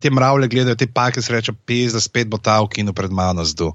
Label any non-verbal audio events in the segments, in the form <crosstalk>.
te mravlje gledajo, te pake se reče, pes, da spet bo ta v kinu pred mano zdu.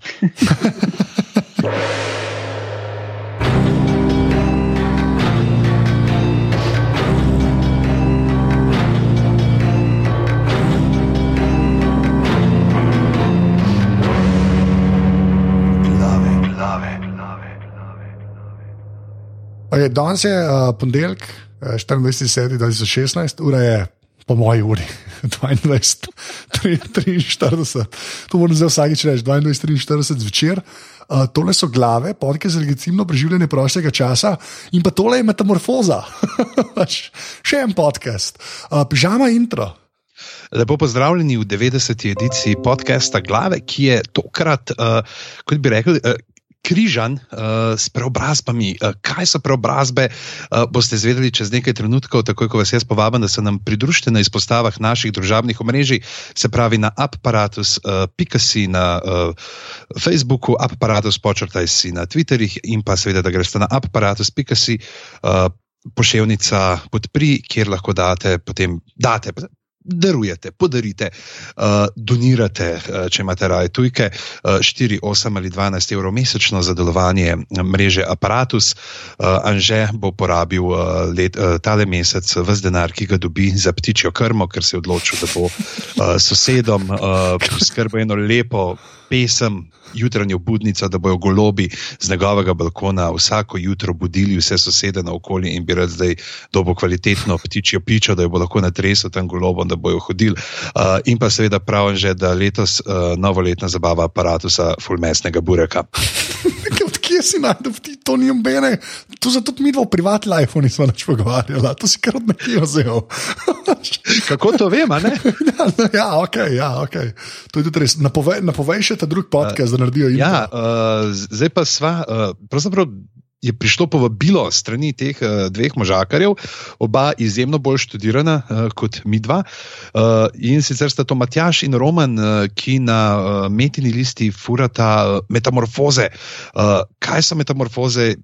Okay, danes je uh, ponedeljek, uh, 24.10.2016, ura je po moji uri, <laughs> 22.43. To moram zdaj vsakeč reči, 22.43 zvečer. Uh, tole so glave, podke za legitimno preživljanje prostega časa in pa tole je metamorfoza. <laughs> Še en podcast, uh, pižama intro. Lepo pozdravljeni v 90. ediciji podcasta Glave, ki je tokrat, uh, kot bi rekli, uh, križan uh, s preobrazbami. Uh, kaj so preobrazbe, uh, boste izvedeli čez nekaj trenutkov, takoj ko vas jaz povabim, da se nam pridružite na izpostavah naših družabnih omrežij, se pravi na aparatus.si uh, na uh, Facebooku, aparatus počrtaj si na Twitterih in pa seveda, da greste na aparatus.si. Uh, Poševnica podpri, kjer lahko date, potem date, darujete, podarite, uh, donirate, uh, če imate raje tujke, uh, 4, 8 ali 12 evrov mesečno za delovanje mreže Apparatus. Uh, Anže bo porabil uh, let, uh, tale mesec vse denar, ki ga dobi za ptičjo krmo, ker se je odločil, da bo uh, sosedom uh, poskrbel eno lepo pesem jutranjo budnico, da bojo golobi z njegovega balkona vsako jutro budili vse sosede na okolje in bi rad zdaj dobo kvalitetno ptičjo pičo, da jo bo lahko natresel tam golobom, da bojo hodili. Uh, in pa seveda pravim že, da letos uh, novoletna zabava aparatusa fulmesnega bureka. <laughs> Si najdel, to ni mbene, to zato mi dva v privatni life nismo več pogovarjali, to si kar od nekje vzel. <laughs> Kako to vem, ne? <laughs> ja, no, ja, ok, ja, ok. To je tudi res. Napovej, napovej še ta drug podcast, da naredijo. Ja, uh, zdaj pa sva, uh, pravzaprav je prišlo povabilo strani teh uh, dveh možakarjev, oba izjemno bolj študirana uh, kot mi dva. Uh, in sicer sta to Matjaš in Roman, uh, ki na uh, metini listi furata uh, metamorfoze. Uh, kaj so metamorfoze?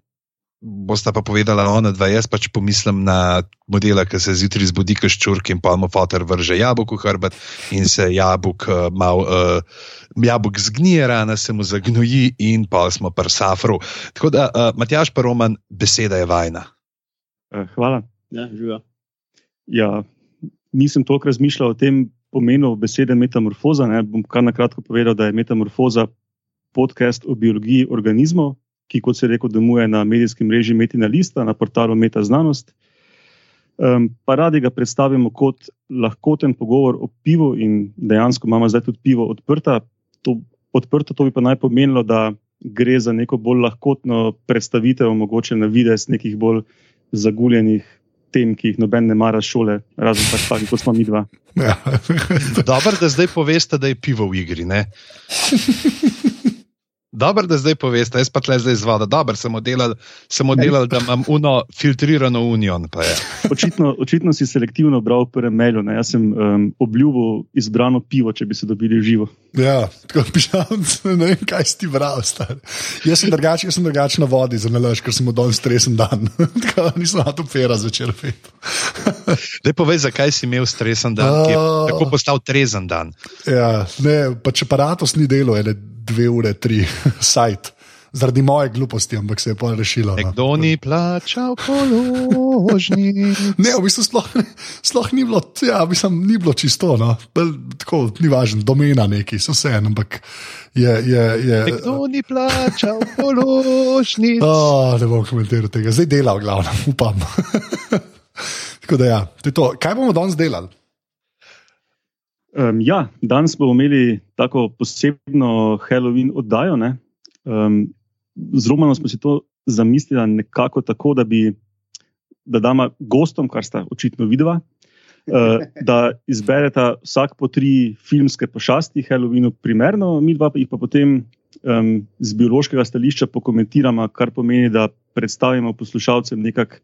Bosta pa povedala ona dva, jaz pač pomislim na modela, ki se zjutraj zbudi, kot ščurk in pa mu fotor vrže jabolko v hrbet in se jabolk uh, mal. Uh, jabolk zgnije, rana se mu zagnoji, in pa smo pri Safru. Tako da, uh, Matjaš, pa Roman, beseda je vajna. Uh, hvala. Ja, ja, nisem toliko razmišljal o tem pomenu besede metamorfoza. Ne. Bom kar na kratko povedal, da je metamorfoza podcast o biologiji organizmov, ki, kot se je rekel, domuje na medijskem mreži Metina Lista, na portalu Meta Znanost. Um, pa radi ga predstavimo kot lahkoten pogovor o pivu, in dejansko imamo zdaj tudi pivo odprta, to odprto, to bi pa naj pomenilo, da gre za neko bolj lahkotno predstavitev, mogoče na vides nekih bolj zaguljenih tem, ki jih noben ne mara šole, razen pač taki, kot smo mi dva. Ja. <laughs> Dobro, da zdaj poveste, da je pivo v igri. <laughs> Dobro, da zdaj poveste, jaz pa tle zdaj zvada. Dobro, sem oddelal, sem oddelal da imam uno filtrirano union. Očitno, očitno si selektivno bral prvem mailu. Ne? Jaz sem um, obljubil izbrano pivo, če bi se dobili živo. Ja, tako pišem, <laughs> ne vem, kaj si ti bral. Star. Jaz sem drugačen, jaz sem drugačen na vodi, za nalaž, ker sem odol stresen dan. <laughs> tako nisem na to fera začel pet. <laughs> Dej povej, zakaj si imel stresen dan, uh, kako postal trezen dan. Ja, ne, pa če aparatus ni delo, je dve ure, tri, <laughs> sajt. Zaradi moje gluposti, ampak se je pa rešilo. No. Kdo ni plačal položni? <laughs> ne, v bistvu sploh, sploh ni, bilo, ja, mislim, ni bilo čisto, no. tako ni važno, domena neki, so vse en, ampak je. je, je Kdo ni plačal položni? <laughs> oh, ne bom komentiral tega, zdaj dela, glavno, upam. tako da ja, to to. Kaj bomo danes delali? Um, ja, danes bomo imeli tako posebno Halloween oddajo. Um, z Romanom smo si to zamislili nekako tako, da bi da dama gostom, kar sta očitno videla, <laughs> uh, da izbereta vsak po tri filmske pošasti, Halloweenu, primerno, mi dva pa jih pa potem um, z biološkega stališča pokomentiramo, kar pomeni, da predstavimo poslušalcem nekako,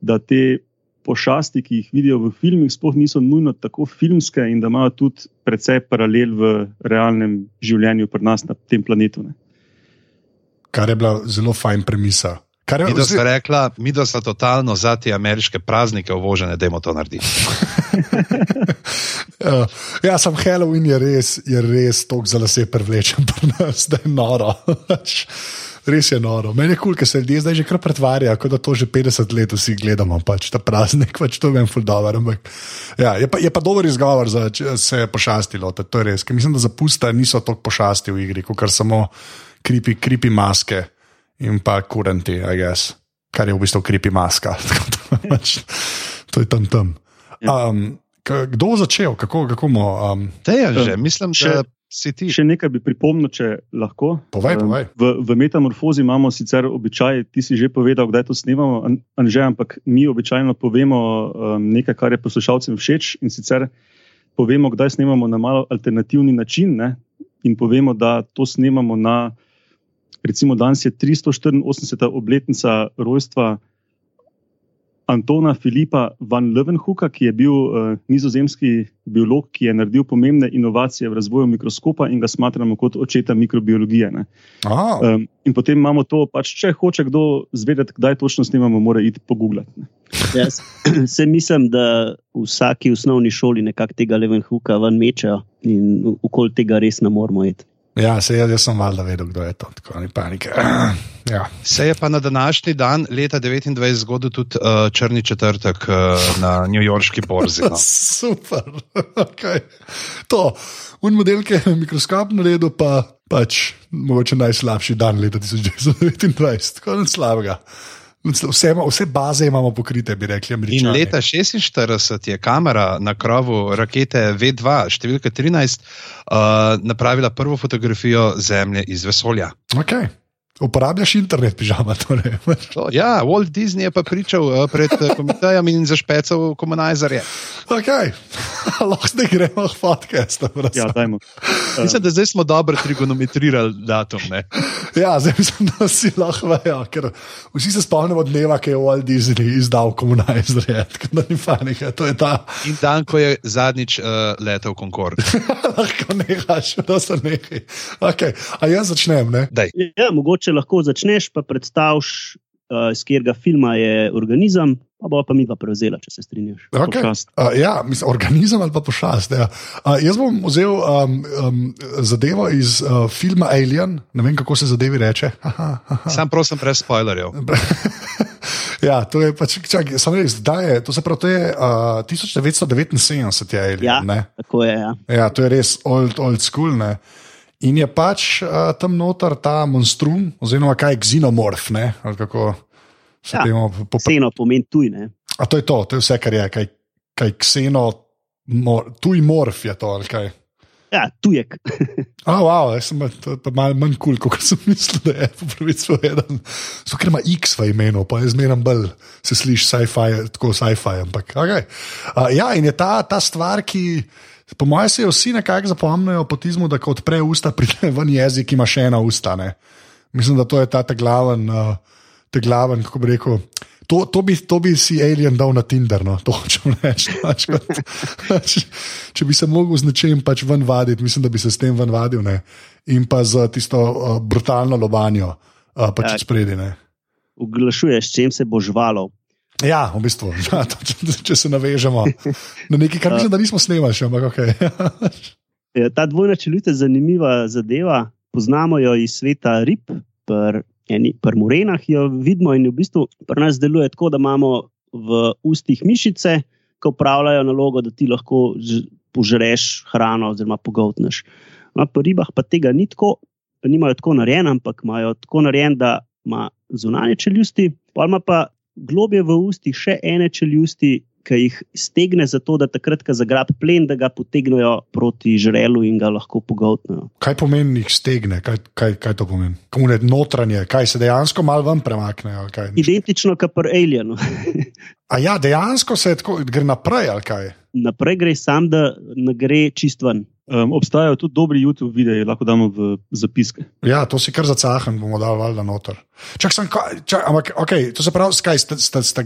da te pošasti, ki jih vidijo v filmih, sploh niso nujno tako filmske in da imajo tudi precej paralel v realnem življenju pri nas na tem planetu. Ne. Kar je bila zelo fajn premisa. Kar je Mi da sta rekla, mi da sta totalno za te ameriške praznike uvožene, da to narediti. Uh, <laughs> ja, sem Halloween je res, je res tako za lase privlečen, pri nas, da je noro. <laughs> Res je noro. Meni je kul, cool, ker se ljudje zdaj že kar pretvarjajo, kot da to že 50 let vsi gledamo, pač ta praznik, pač to vem, ful dobro. Ampak, ja, je, pa, je pa dober izgovor, za se je pošastilo, to je res. Ker mislim, da za pusta niso toliko pošasti v igri, kot samo kripi, kripi maske in pa kurenti, I guess. Kar je v bistvu kripi maska. <laughs> Tako pač, to je tam tam. Um, k- kdo bo začel, kako, kako bomo? Um, Te je že, Um, mislim, še- da si ti. Še nekaj bi pripomnil, če lahko. Povej, Um, povej. V, v metamorfozi imamo sicer običaj, ti si že povedal, kdaj to snemamo, An- Anže, ampak mi običajno povemo um, nekaj, kar je poslušalcem všeč in sicer povemo, kdaj snemamo na malo alternativni način ne? in povemo, da to snemamo na, recimo danes je 384. obletnica rojstva Antona Filipa van Leeuwenhoeka, ki je bil uh, nizozemski biolog, ki je naredil pomembne inovacije v razvoju mikroskopa in ga smatramo kot očeta mikrobiologije. Ne. Oh, Um, in potem imamo to, pač, če hoče kdo zvedeti, kdaj točno snemamo, mora iti pogooglati. ne. Jaz <clears throat> se mislim, da v vsaki osnovni šoli nekako tega Levenhuka ven mečejo in okoli tega res ne moramo iti. Ja, se, jaz, jaz sem valjda vedel, kdo je to, tako ni panike. <clears throat> ja. Se je pa na današnji dan, leta 29, zgodil tudi uh, črni četrtek uh, na New Yorkski borzi. No. <laughs> Super. <laughs> Okay. To, un model, ki je mikroskop naredil, pa pač mogoče najslabši dan leta 1929, tako nič slabega. Vse, vse baze imamo pokrite, bi rekli. In Američani. leta 46 je kamera na krovu rakete V2, številka 13, uh, napravila prvo fotografijo Zemlje iz vesolja. Okay. Uporabljaš internet, pižama. Torej. To, <laughs> ja, Walt Disney je pa pričal uh, pred uh, komitejem in zašpecal komunizerje. Okay. <laughs> Lahko zdaj gremo v podcast. Ja, dajmo. <laughs> Mislim, da zdaj smo dobro trigonometrirali datum. Ne? Ja, zdaj mislim, da si lahko vejo, ker vsi se spomnimo dneva, ki je Walt Disney izdal komunizerje, tako da panike, to je ta. In dan, ko je zadnjič uh, letel Concorde. lahko nehaš, da se nekaj. Okay. A jaz začnem, ne? Daj. Ja, mogoče lahko začneš, pa predstaviš, uh, iz katerega filma je organizem, pa bo pa mi pa prevzela, če se strinjaš. Okay. Podcast. Uh, ja, mislim, organizem ali pa pošast. Ja. Uh, jaz bom vzel um, um, zadevo iz uh, filma Alien, ne vem kako se zadevi reče. <laughs> Aha, aha. Sam prosim, brez spoilerjev. <laughs> Ja, to je pač, čak, samo res, da je, to se pravi, to je uh, 1979 je Alien. Ja. ne? Tako je. Ja. Ja, to je res old, old school. Ne? In je pač uh, tam noter ta monstrum, oziroma kaj xenomorf, ne? ali kako se Ja. temu po, Vseeno pomeni tuj. Ne? A to je to, to je vse, kar je, kaj, kaj kseno, mor, tuj morf je to ali kaj. Ja, tujek. <laughs> A, wow, jaz sem je malo manj kul, cool, kot sem mislil, da je po pravici povedan. Zato, ker ima X v imenu, pa je zmeraj bolj se sliši sci-fi, tako sci-fi. Ampak, okay. uh, ja, in je ta, ta stvar, ki. Po mojem se vsi nekako zapomnijo po tizmu, da ko odpre usta, <laughs> pride ven jezik, ima še ena usta. Ne? Mislim, da to je ta glaven, uh, glaven, kako bi rekel. To, to, bi, to bi si alien dal na Tinder, no, to hočem reči. <laughs> Pač, kot, pač, če bi se mogel z nečem pač ven vaditi, mislim, da bi se s tem ven vadil. Ne? In pa z tisto uh, brutalno lobanjo, uh, pač Ja. spredi. Ne? Oglašuješ, čem se boš žvalil. Ja, v bistvu, <laughs> ja, to, če, če se navežemo na nekaj, kar mislim, da nismo snemali še, ampak ok. <laughs> Ja, Ta dvojna čeljust je zanimiva zadeva. Poznamo jo iz sveta rib, pri pri morenah jo vidimo in v bistvu pri nas deluje tako, da imamo v ustih mišice, ki upravljajo nalogo, da ti lahko požreš hrano oziroma pogoltneš. No, pri ribah pa tega ni tako, nimajo tako narejen, ampak imajo tako narejen, da ima zunanje čeljusti, pa ima pa globje v ustih še ene čeljusti, ki jih stegne, zato da takrat, ko zagrab plen, da ga potegnejo proti žrelu in ga lahko pogoltnejo. Kaj pomeni jih stegne, kaj, kaj, kaj to pomeni? Komu ne notranje, kaj se dejansko malo ven premakne? ali kaj? Identično kot pri Alienu. A ja, dejansko se tako, gre naprej ali kaj? Naprej gre sam, da ne gre čist ven. Um, obstajajo tudi dobri YouTube videi, lahko damo v zapiske. Ja, to si kar zacahen, bomo dal valjda noter. Čak sem, čak, ampak, okay, to se pravi, skaj ste, ste, ste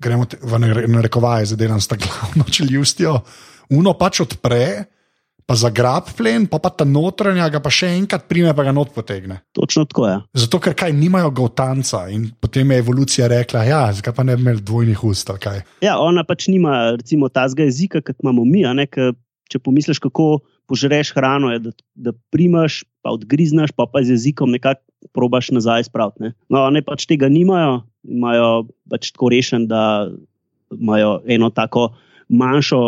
gremo te- v nare- narekovaje, zdaj delam s to glavno čeljustjo. Uno pač odpre, pa zagrab plen, pa, pa ta notranjega, pa še enkrat prime, pa ga not potegne. Točno tako je. Zato, ker kaj nimajo gotanca in potem je evolucija rekla, ja, zakaj pa ne bi imeli dvojnih ust. Ja, ona pač nima recimo tazga jezika, kot imamo mi. a Ne, ke, če pomisliš, kako požreš hrano, je, da, da primaš, pa odgrizneš, pa pa z jezikom nekako probaš nazaj spraviti. ne. No, one pač tega nimajo, imajo pač tako rešen, da imajo eno tako manjšo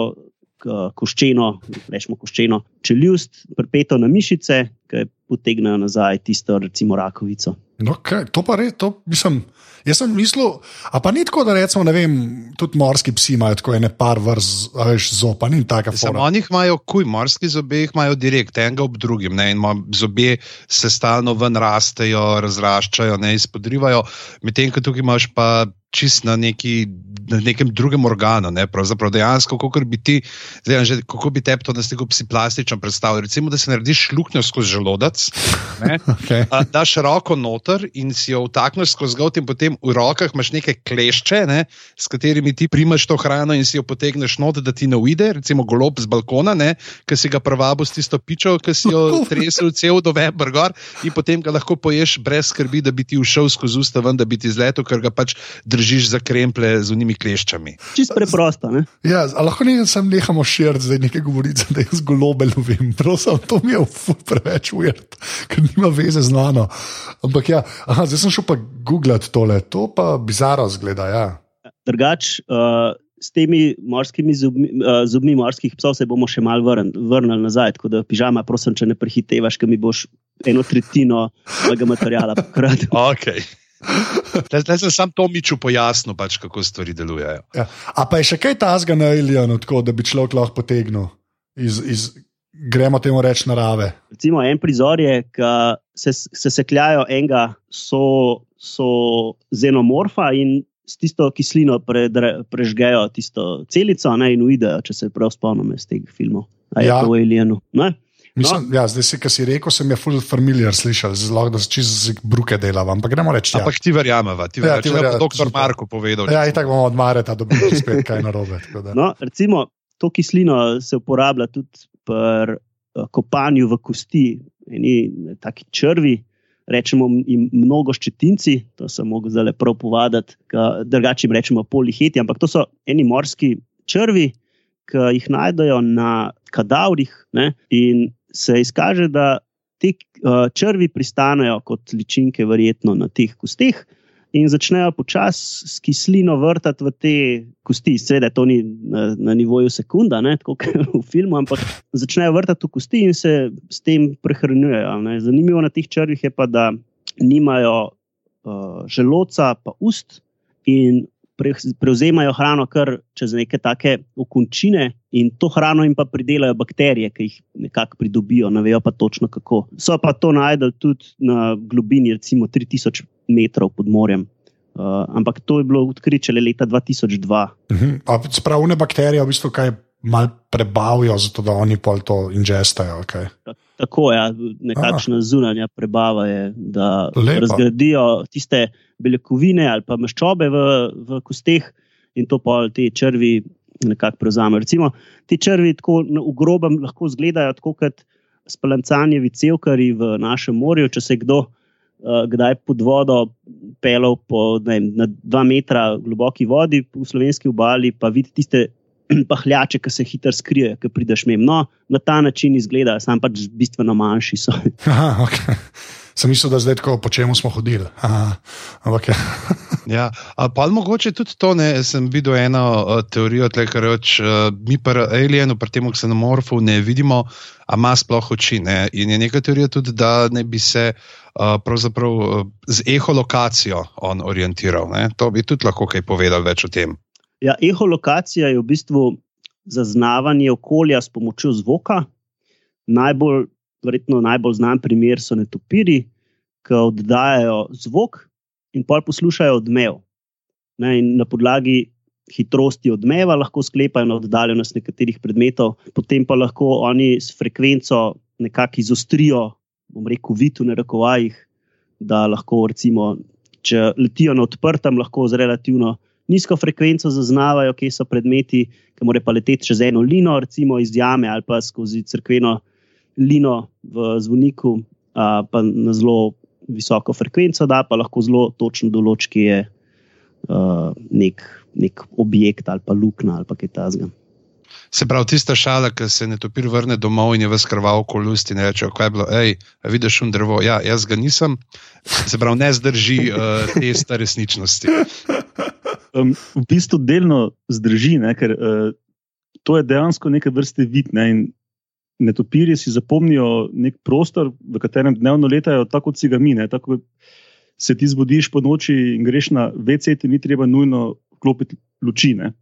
koščeno, rečemo koščeno čeljust, pripeto na mišice, ki potegnejo nazaj tisto, recimo, rakovico. No, kaj, to pa res, to mislim. Jaz sem mislil, a pa ni tako, da recimo, vem, tudi morski psi imajo tako ene par vrst, a veš, zopa, ni taka Samo forma. oni imajo, kuj, morski zobe jih imajo direkt, enega ob drugim. Ne, in zobje se stalno ven rastejo, razraščajo, ne izpodrivajo, medtem ko tukaj imaš pa čist na, neki, na nekem drugem organu. Ne, pravzaprav dejansko, kako bi ti, zdaj, že, kako bi te to na sliku si plastično predstavljal. Recimo, da si narediš luknjo skozi želodec, ne, <laughs> Okay. a, daš roko noter in si jo vtakneš skozi gov, in potem v rokah imaš neke klešče, ne, s katerimi ti primaš to hrano in si jo potegneš not, da ti ne uide, recimo golob z balkona, ki si ga privabo s tisto pičo, ki si jo <laughs> tresel cel november gor in potem ga lahko poješ brez skrbi, da bi ti ušel skozi usta ven, da bi ti zletel, ker ga pač držiš za kremple z unimi kleščami. Čist preprosto. Ne? Ja, a lahko ne sem nehamo širiti zdaj nekaj govorice, da jaz golobe lovim. Prosim, to mi je preveč ujert, ker nima veze z mano. Ampak ja, aha, zdaj sem šel pa googlat tole, to pa bizarno zgleda. Ja. Drugač, uh, s temi morskimi zubmi, uh, zubmi morskih psov se bomo še mal vrn, vrnili nazaj. Tako da, pižama, prosim, če ne prehitevaš, ker mi boš eno tretjino mojega materiala pokradil. <laughs> Okay. <laughs> Zdaj sem sam Tomiču pojasnil, pač, kako stvari delujejo. Ja. A pa je še kaj tasga na Alienu, tako da bi človek lahko potegnil iz, iz gremo temu reči narave. Recimo, en prizor je, ki se, se sekljajo enega so, so xenomorfa in s tisto kislino predre, prežgejo tisto celico ne, in uidejo, če se prav spomnim iz teh filmov. A je Ja. to v Alienu? Ne? Mislim, no. ja, zdaj, si, ki si rekel, sem je full familiar slišal, zelo da se čez bruke delava, ampak gremo reči. Ja. Ampak ti verjameva, ti Ja, verjameva. ti Ja, verjamem, doktor super. Marko povedal. Ja, in tako bomo od Mareta dobili spet kaj narobe. tako da. No, recimo, to kislino se uporablja tudi pri eh, kopanju v kosti, eni taki črvi. Rečemo jim mnogo ščetinci, to sem mogel zdaj prav povaditi, drugače jim rečemo poliheti, ampak to so eni morski črvi, ki jih najdejo na kadavrih ne, in se izkaže, da te uh, črvi pristanejo kot ličinke, verjetno na teh kosteh, in začnejo počasi s kislino vrtati v te kosti. Seveda, to ni na, na nivoju sekunda, ne, tako kot v filmu, ampak začnejo vrtati v kosti in se s tem prehranjujejo. Ne. Zanimivo na teh črvih je pa, da nimajo uh, želodca, pa ust in pre, prevzemajo hrano kar čez neke take okončine. In to hrano jim pa pridelajo bakterije, ki jih nekako pridobijo, ne vejo pa točno kako. So pa to najdel tudi na globini, recimo 3000 metrov pod morjem. Uh, ampak to je bilo odkrito šele leta 2002. Mhm. A Spravne bakterije v bistvu kaj mal prebavijo, zato da oni pol to ingestajo. Okay. Tako je, ja, nekakšna zunanja prebava je, da Lepo. razgradijo tiste beljakovine ali pa maščobe v, v kosteh in to pa te črvi nekako prevzamejo. Recimo, ti črvi tako na- v grobem lahko izgledajo tako kot spalancanjevi cevkari v našem morju, če se kdo uh, kdaj pod vodo pelal po ne vem, na dva metra globoki vodi v slovenski obali, pa vidi tiste <clears throat> pahljače, ki se hitro skrijejo, ki prideš mem. No, na ta način izgleda, sam pač bistveno manjši so. <laughs> Aha, okay. Sem mislil, da zdaj tako po čemu smo hodili. Aha, ampak ja. <laughs> Ja, a pa mogoče tudi to, ne, sem videl eno uh, teorijo, tle, kar reč, uh, mi pa alienu, pri tem ksenomorfu ne vidimo, a ima sploh oči. Ne? In je neka teorija tudi, da ne bi se uh, pravzaprav uh, z eholokacijo on orientiral. Ne? To bi tudi lahko kaj povedal več o tem. Ja, eholokacija je v bistvu zaznavanje okolja s pomočjo zvoka. Najbolj, verjetno najbolj znan primer so netopiri, ki oddajajo zvok in pol poslušajo odmev. Ne, na podlagi hitrosti odmeva lahko sklepajo na oddaljenost nekaterih predmetov, potem pa lahko oni s frekvenco nekako izostrijo, bom rekel, vid v narekovajih, da lahko, recimo, če letijo na odprtem, lahko z relativno nizko frekvenco zaznavajo, kje so predmeti, ki morajo pa leteti čez eno lino, recimo iz jame ali pa skozi crkveno lino v zvoniku, uh, pa na zelo visoko frekvenco, da pa lahko zelo točno določi, kje je uh, nek, nek objekt ali pa luknja ali kaj takega. Se pravi, tista šala, ki se ne topir vrne domov in je v skrval okolusti in reče: Kaj je bilo, hej, vidiš šum drevo? Ja, jaz ga nisem. Se pravi, ne zdrži uh, testa resničnosti. <laughs> Um, v bistvu delno zdrži, ne, ker uh, to je dejansko neke vrste vid. Ne, netopirji si zapomnijo nek prostor, v katerem dnevno letajo, tako kot si ga mi. Ne, tako, se ti zbudiš po noči in greš na VC, ti ni treba nujno vklopiti luči. Ne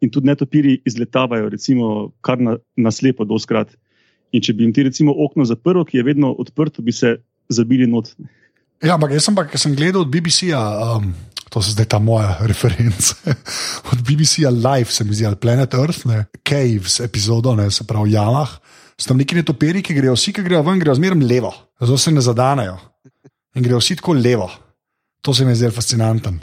in tudi netopiri izletavajo, recimo, kar na, na slepo, doskrat. In če bi jim ti, recimo, okno zaprl, ki je vedno odprto, bi se zabili not. Ja, ampak jaz sem pa, sem gledal od BBC-ja, um, to so zdaj ta moja <laughs> referenca. od BBC-ja Live, se mi zdi, ali Planet Earth, ne, Caves, epizodo, ne, se pravi, Jamah. So tam neki netopiri, ki grejo, vsi, ki grejo ven, grejo zmeraj levo, zato se ne zadanejo. In grejo vsi tako levo. To se mi zdi fascinantno.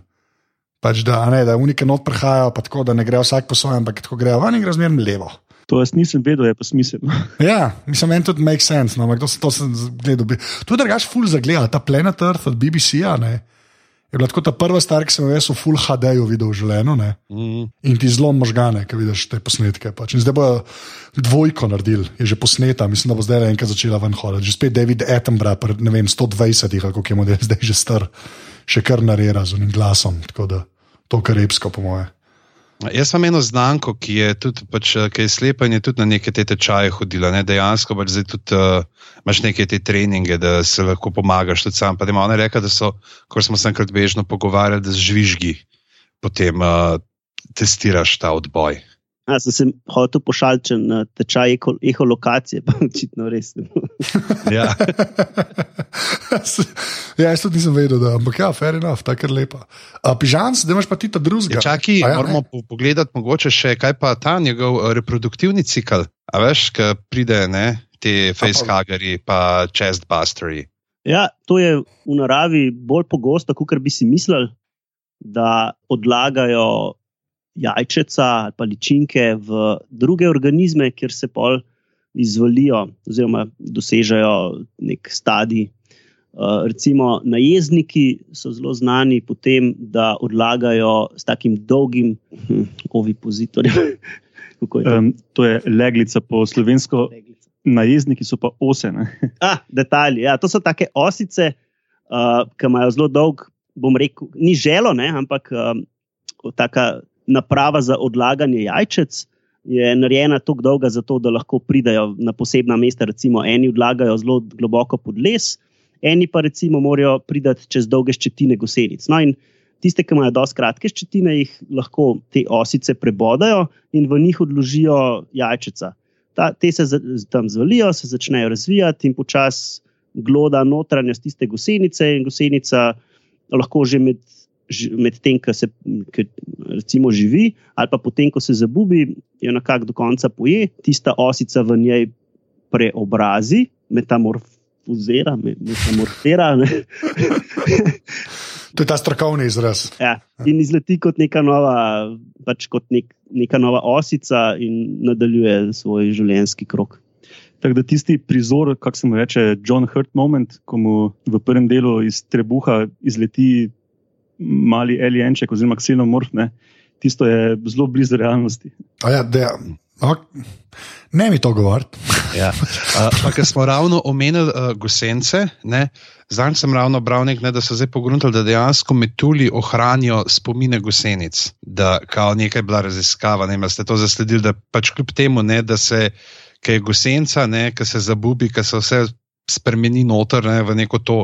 Pač da, ne, da unike not prihajajo, pa tako, da ne grejo vsak po svojem, ampak tako grejo ven in grejo zmerno levo. To jaz nisem vedel, je pa smiselno. <laughs> ja, mislim, meni tudi make sense. No, to, to sem gledal. To je drugač ful za gledati, ta Planet Earth od BBC-ja. Je bila tako ta prva stvar, ki sem jo jaz v Full HD-ju videl v življenju. Mm. In ti zelo možgane, ki vidiš te posnetke. Pač. Zdaj bo dvojko naredil, je že posneta, mislim, da bo zdaj enkrat začela ven hoditi. Že spet David Attenborough, ne vem, 120, kako je model, <laughs> zdaj že star, še kar narera z unim glasom to karibsko, po moje. Jaz sem eno znanko, ki je tudi pač, ki je slepa in je tudi na neke te tečaje hodila. Ne? Dejansko pač zdaj tudi uh, imaš neke te treninge, da se lahko pomagaš tudi sam. Pa da ima ona reka, da so, ko smo se enkrat bežno pogovarjali, da z žvižgi potem uh, testiraš ta odboj. Ja, sem se hotel pošaliti na tečaj eholokacije, pa <laughs> očitno res. ja. <laughs> ja, jaz tudi nisem vedel, da ampak ja, fair enough, tako je lepa. Pižans, da imaš pa ti ta drugega. Ja, čaki, ja, moramo ne? pogledati mogoče še, kaj pa ta njegov eh, reproduktivni cikl. A veš, ki pride ne, te facehuggerji pa chestbusteri. Ja, to je v naravi bolj pogosto, kot bi si mislili, da odlagajo jajčeca ali pa ličinke v druge organizme, kjer se pol izvalijo oziroma dosežejo nek stadij. Uh, recimo, najezdniki so zelo znani po tem, da odlagajo s takim dolgim hm, ovipozitorjem. <laughs> um, to je leglica po slovensko. Leglica. Najezdniki so pa osene. <laughs> ah, detalji. Ja, to so take osice, uh, ki imajo zelo dolg, bom rekel, ni želo, ne, ampak um, taka naprava za odlaganje jajčec je narejena tako dolga, zato, da lahko pridajo na posebna mesta. Recimo, eni odlagajo zelo globoko pod les, eni pa recimo morajo priti čez dolge ščetine gosenic. No, in tiste, ki imajo dosti kratke ščetine, jih lahko te osice prebodajo in v njih odložijo jajčeca. Ta, te se tam zvalijo, se začnejo razvijati in počasi gloda notranjost tiste gosenice, in gosenica lahko že med medtem, ko se ki, recimo, živi, ali pa potem, ko se zabubi, jo nekako do konca poje, tista osica v njej preobrazi, metamorfizira. metamorfira. to je ta strokovni izraz. Ja, in izleti kot neka nova, pač kot nek, neka nova osica in nadaljuje svoj življenjski krok. Tako da tisti prizor, kako se mu reče, John Hurt moment, ko mu v prvem delu iz trebuha izleti mali alienček, oziroma ksenomorf, ne, tisto je zelo blizu realnosti. Ja, ne mi to govoriti. ja. Ker smo ravno omenili uh, gosence, zdaj sem ravno bral, nek, ne, da so zdaj pogruntali, da dejansko metulji ohranijo spomine gosenic, da kao nekaj je bila raziskava. Ne, ste to zasledili, da pač kljub temu, ne, da se. Ki je gosenca, ki se zabubi, ki se vse spremeni noter ne, v neko to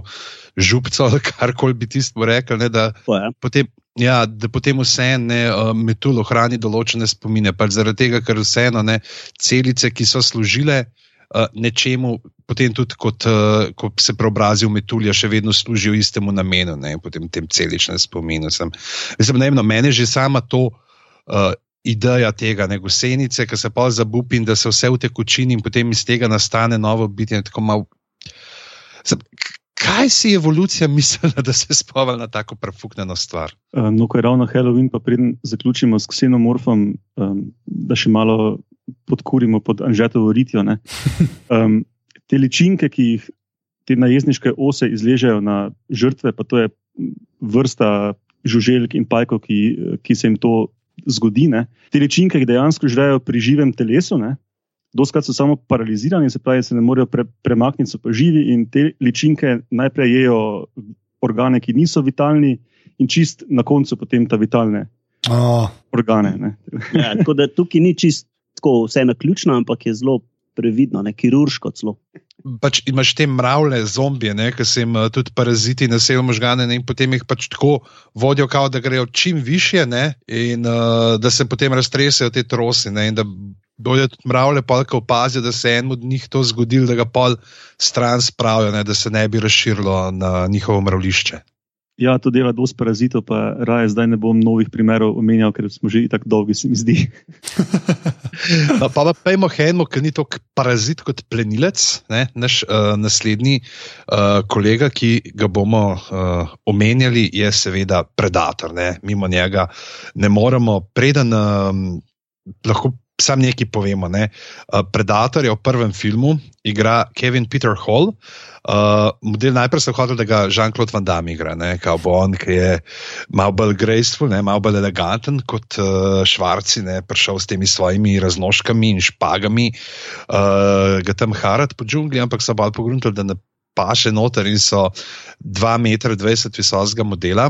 župco, kar koli bi ti smo rekli. Ne, da, potem, ja, da potem vseeno uh, metul ohrani določene spomine. Pač zaradi tega, ker vseeno ne, celice, ki so služile uh, nečemu, potem tudi kot uh, ko se preobrazijo metulja, še vedno služijo istemu namenu, ne, potem tem celičnem spominu. Sem, mislim, ne, no, meni že sama to. Uh, Ideja tega, ne gosenice, ki se pa zabupi in da se vse utekočini, in potem iz tega nastane novo bitje. Tako malo Kaj si evolucija <laughs> mislila, da se je spomnila na tako prefuknjeno stvar? Um, no, ko je ravno Halloween, pa preden zaključimo s ksenomorfom, um, da še malo podkurimo pod Anžetovo ritijo. Um, <laughs> te ličinke, ki jih te najezniške ose izležejo na žrtve, pa to je vrsta žuželjk in pajkov, ki, ki se jim to zgodi. Ne? Te ličinke dejansko žrejo pri živem telesu. Ne? Doskrat so samo paralizirani, se pravi, se ne morejo pre, premakniti, so pa živi in te ličinke najprej jedo organe, ki niso vitalni, in čist na koncu potem ta vitalne oh. organe. Ja, tako da tukaj ni čist tako vse na ključno, ampak je zelo previdno, ne kirurško celo. Pač imaš te mravlje, zombije, ki se jim uh, tudi paraziti naselijo možgane, ne, in potem jih pač tako vodijo, kao, da grejo čim više, ne, in uh, da se potem raztresajo te trosi. Ne, in da bodo tudi mravlje, polka opazijo, da se je enemu od njih to zgodilo, da ga pol stran spravijo, ne, da se ne bi razširilo na njihovo mravlišče. Ja, to dela dosti parazitov, pa raje zdaj ne bom novih primerov omenjal, ker smo že tako dolgi, se mi zdi. <laughs> no, pa pa pojmo Henmo, ki ni tako parazit kot plenilec. Ne? Naš uh, naslednji uh, kolega, ki ga bomo uh, omenjali, je seveda predator. Ne? Mimo njega ne moremo, preden um, lahko. Sam nekaj povemo. Ne? Uh, Predator je v prvem filmu, igra Kevin Peter Hall, uh, model najprej sem hotel, da ga Jean-Claude Van Damme igra, kot bo on, ki je malo bolj graceful, ne, malo bolj eleganten kot uh, Švarci, ne, prišel s temi svojimi raznožkami in špagami, uh, ga tam harat po džungli, ampak so bolj pogledali, da ne paše noter in so 2,20 m visokega modela.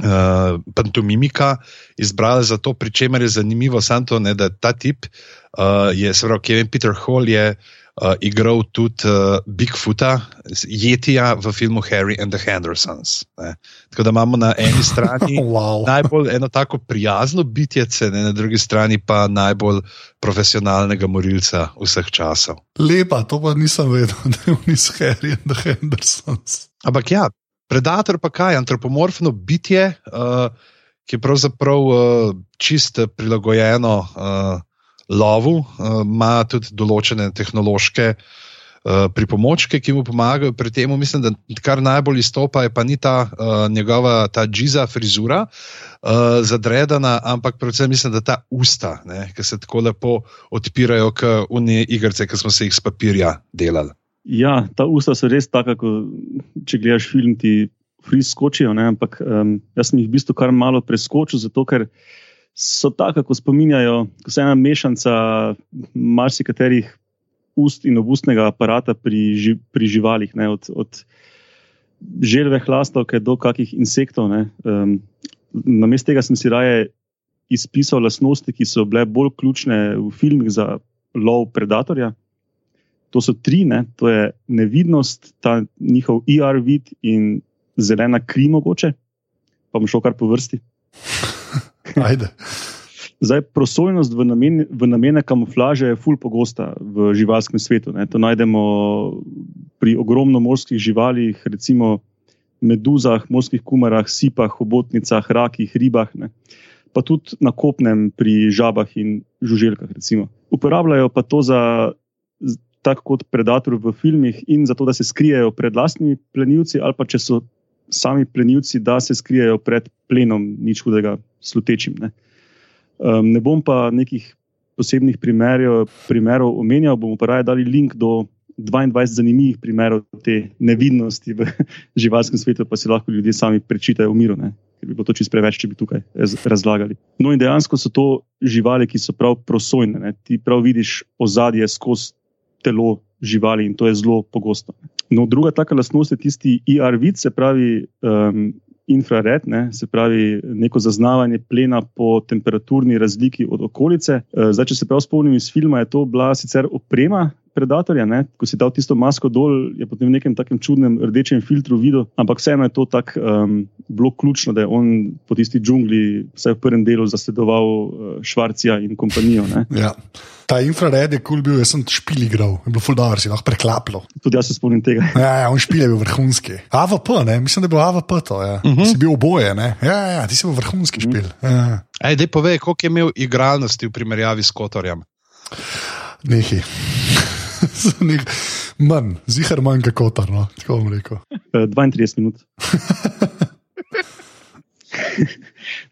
Uh, pantomimika izbrali za to, pri čemer je zanimivo, to, ne, da ta tip uh, je, se pravi, Kevin Peter Hall je uh, igral tudi uh, Bigfoota, Jetija v filmu Harry and the Hendersons. Ne. Tako da imamo na eni strani <laughs> wow. najbolj eno tako prijazno bitje, ne, na drugi strani pa najbolj profesionalnega morilca vseh časov. Lepa, to pa nisem vedel, <laughs> da je on iz Harry and the Hendersons. Ampak ja, predator pa kaj, antropomorfno bitje. Uh, Ki je pravzaprav uh, čisto prilagojeno uh, lovu, eh, ima uh, tudi določene tehnološke uh, pripomočke, ki mu pomagajo pri tem. Mislim, da kar najbolj izstopa je pa ni ta uh, njegova ta džiza frizura. Uh, zadredana, ampak predvsem mislim, da ta usta, ki se tako lepo odpirajo, kot unije igrice, ki smo se jih s papirja delali. Ja, ta usta so res taka, kot če gledaš film, ti friz skočijo. Ne, ampak um, jaz sem jih v bistvu kar malo preskočil, zato ker so tako, kot spominjajo, ko se ena mešanca marsikaterih ust in obustnega aparata pri, ži, pri živalih, ne, od, od želve hlastovke do kakih insektov. Um, na mestu tega sem si raje izpisal lastnosti, ki so bile bolj ključne v filmih za lov predatorja. To so tri, ne, to je nevidnost, ta njihov IR e vid in zelena kri mogoče, pa bom šel kar po vrsti. <laughs> Zdaj, prosojnost v namene, v namene kamuflaže je ful pogosta v živalskem svetu. Ne. To najdemo pri ogromno morskih živalih, recimo meduzah, morskih kumarah, sipah, obotnicah, rakih, ribah, ne. pa tudi na kopnem pri žabah in žuželjkah. Recimo. Uporabljajo pa to za. Tako kot predator v filmih, in zato, da se skrijejo pred vlastnimi plenilci, ali pa če so sami plenilci, da se skrijejo pred plenom, nič hudega, slutečim. Ne. Um, ne bom pa nekih posebnih primerjo, primerov omenjal, bomo pa raje dali link do 22 zanimivih primerov te nevidnosti v <laughs> živalskem svetu, pa si lahko ljudje sami prečitajo v miru. Ne. Ker bi bilo to čist preveč, če bi tukaj razlagali. No, in dejansko so to živali, ki so prav prosojne. Ne. Ti prav vidiš ozadje skozi telo živali in to je zelo pogosto. No, druga taka lastnost je tisti IR-vid, se pravi um, infrared, ne, se pravi neko zaznavanje plena po temperaturni razliki od okolice. Uh, zdaj, če se prav spomnim iz filma, je to bila sicer oprema, predatorja. Ne? Ko si dal tisto masko dol, je potem v nekem takem čudnem rdečem filtru videl, ampak vseeno je to tako um, bilo ključno, da je on po tisti džungli, vsaj v prvem delu, zasledoval uh, Švarcija in kompanijo. Ja. Ta infrared je kul cool bil, jaz sem špil igral, je bilo fuldoor, si lahko preklaplo. Tudi jaz se spomnim tega. Ja, ja on špil je bil vrhunski. AVP, ne? mislim, da je bil AVP to. Ja. Uh mhm. -huh. Si bil oboje, ne? ja, ja, ti si bil vrhunski uh mhm. -huh. špil. Ja. Ej, povej, koliko je imel igralnosti v primerjavi s Kotorjem? <laughs> Nekaj. Manj, zihar manj kot kotar, no, tako bom rekel. Eh, 32 minut. <laughs>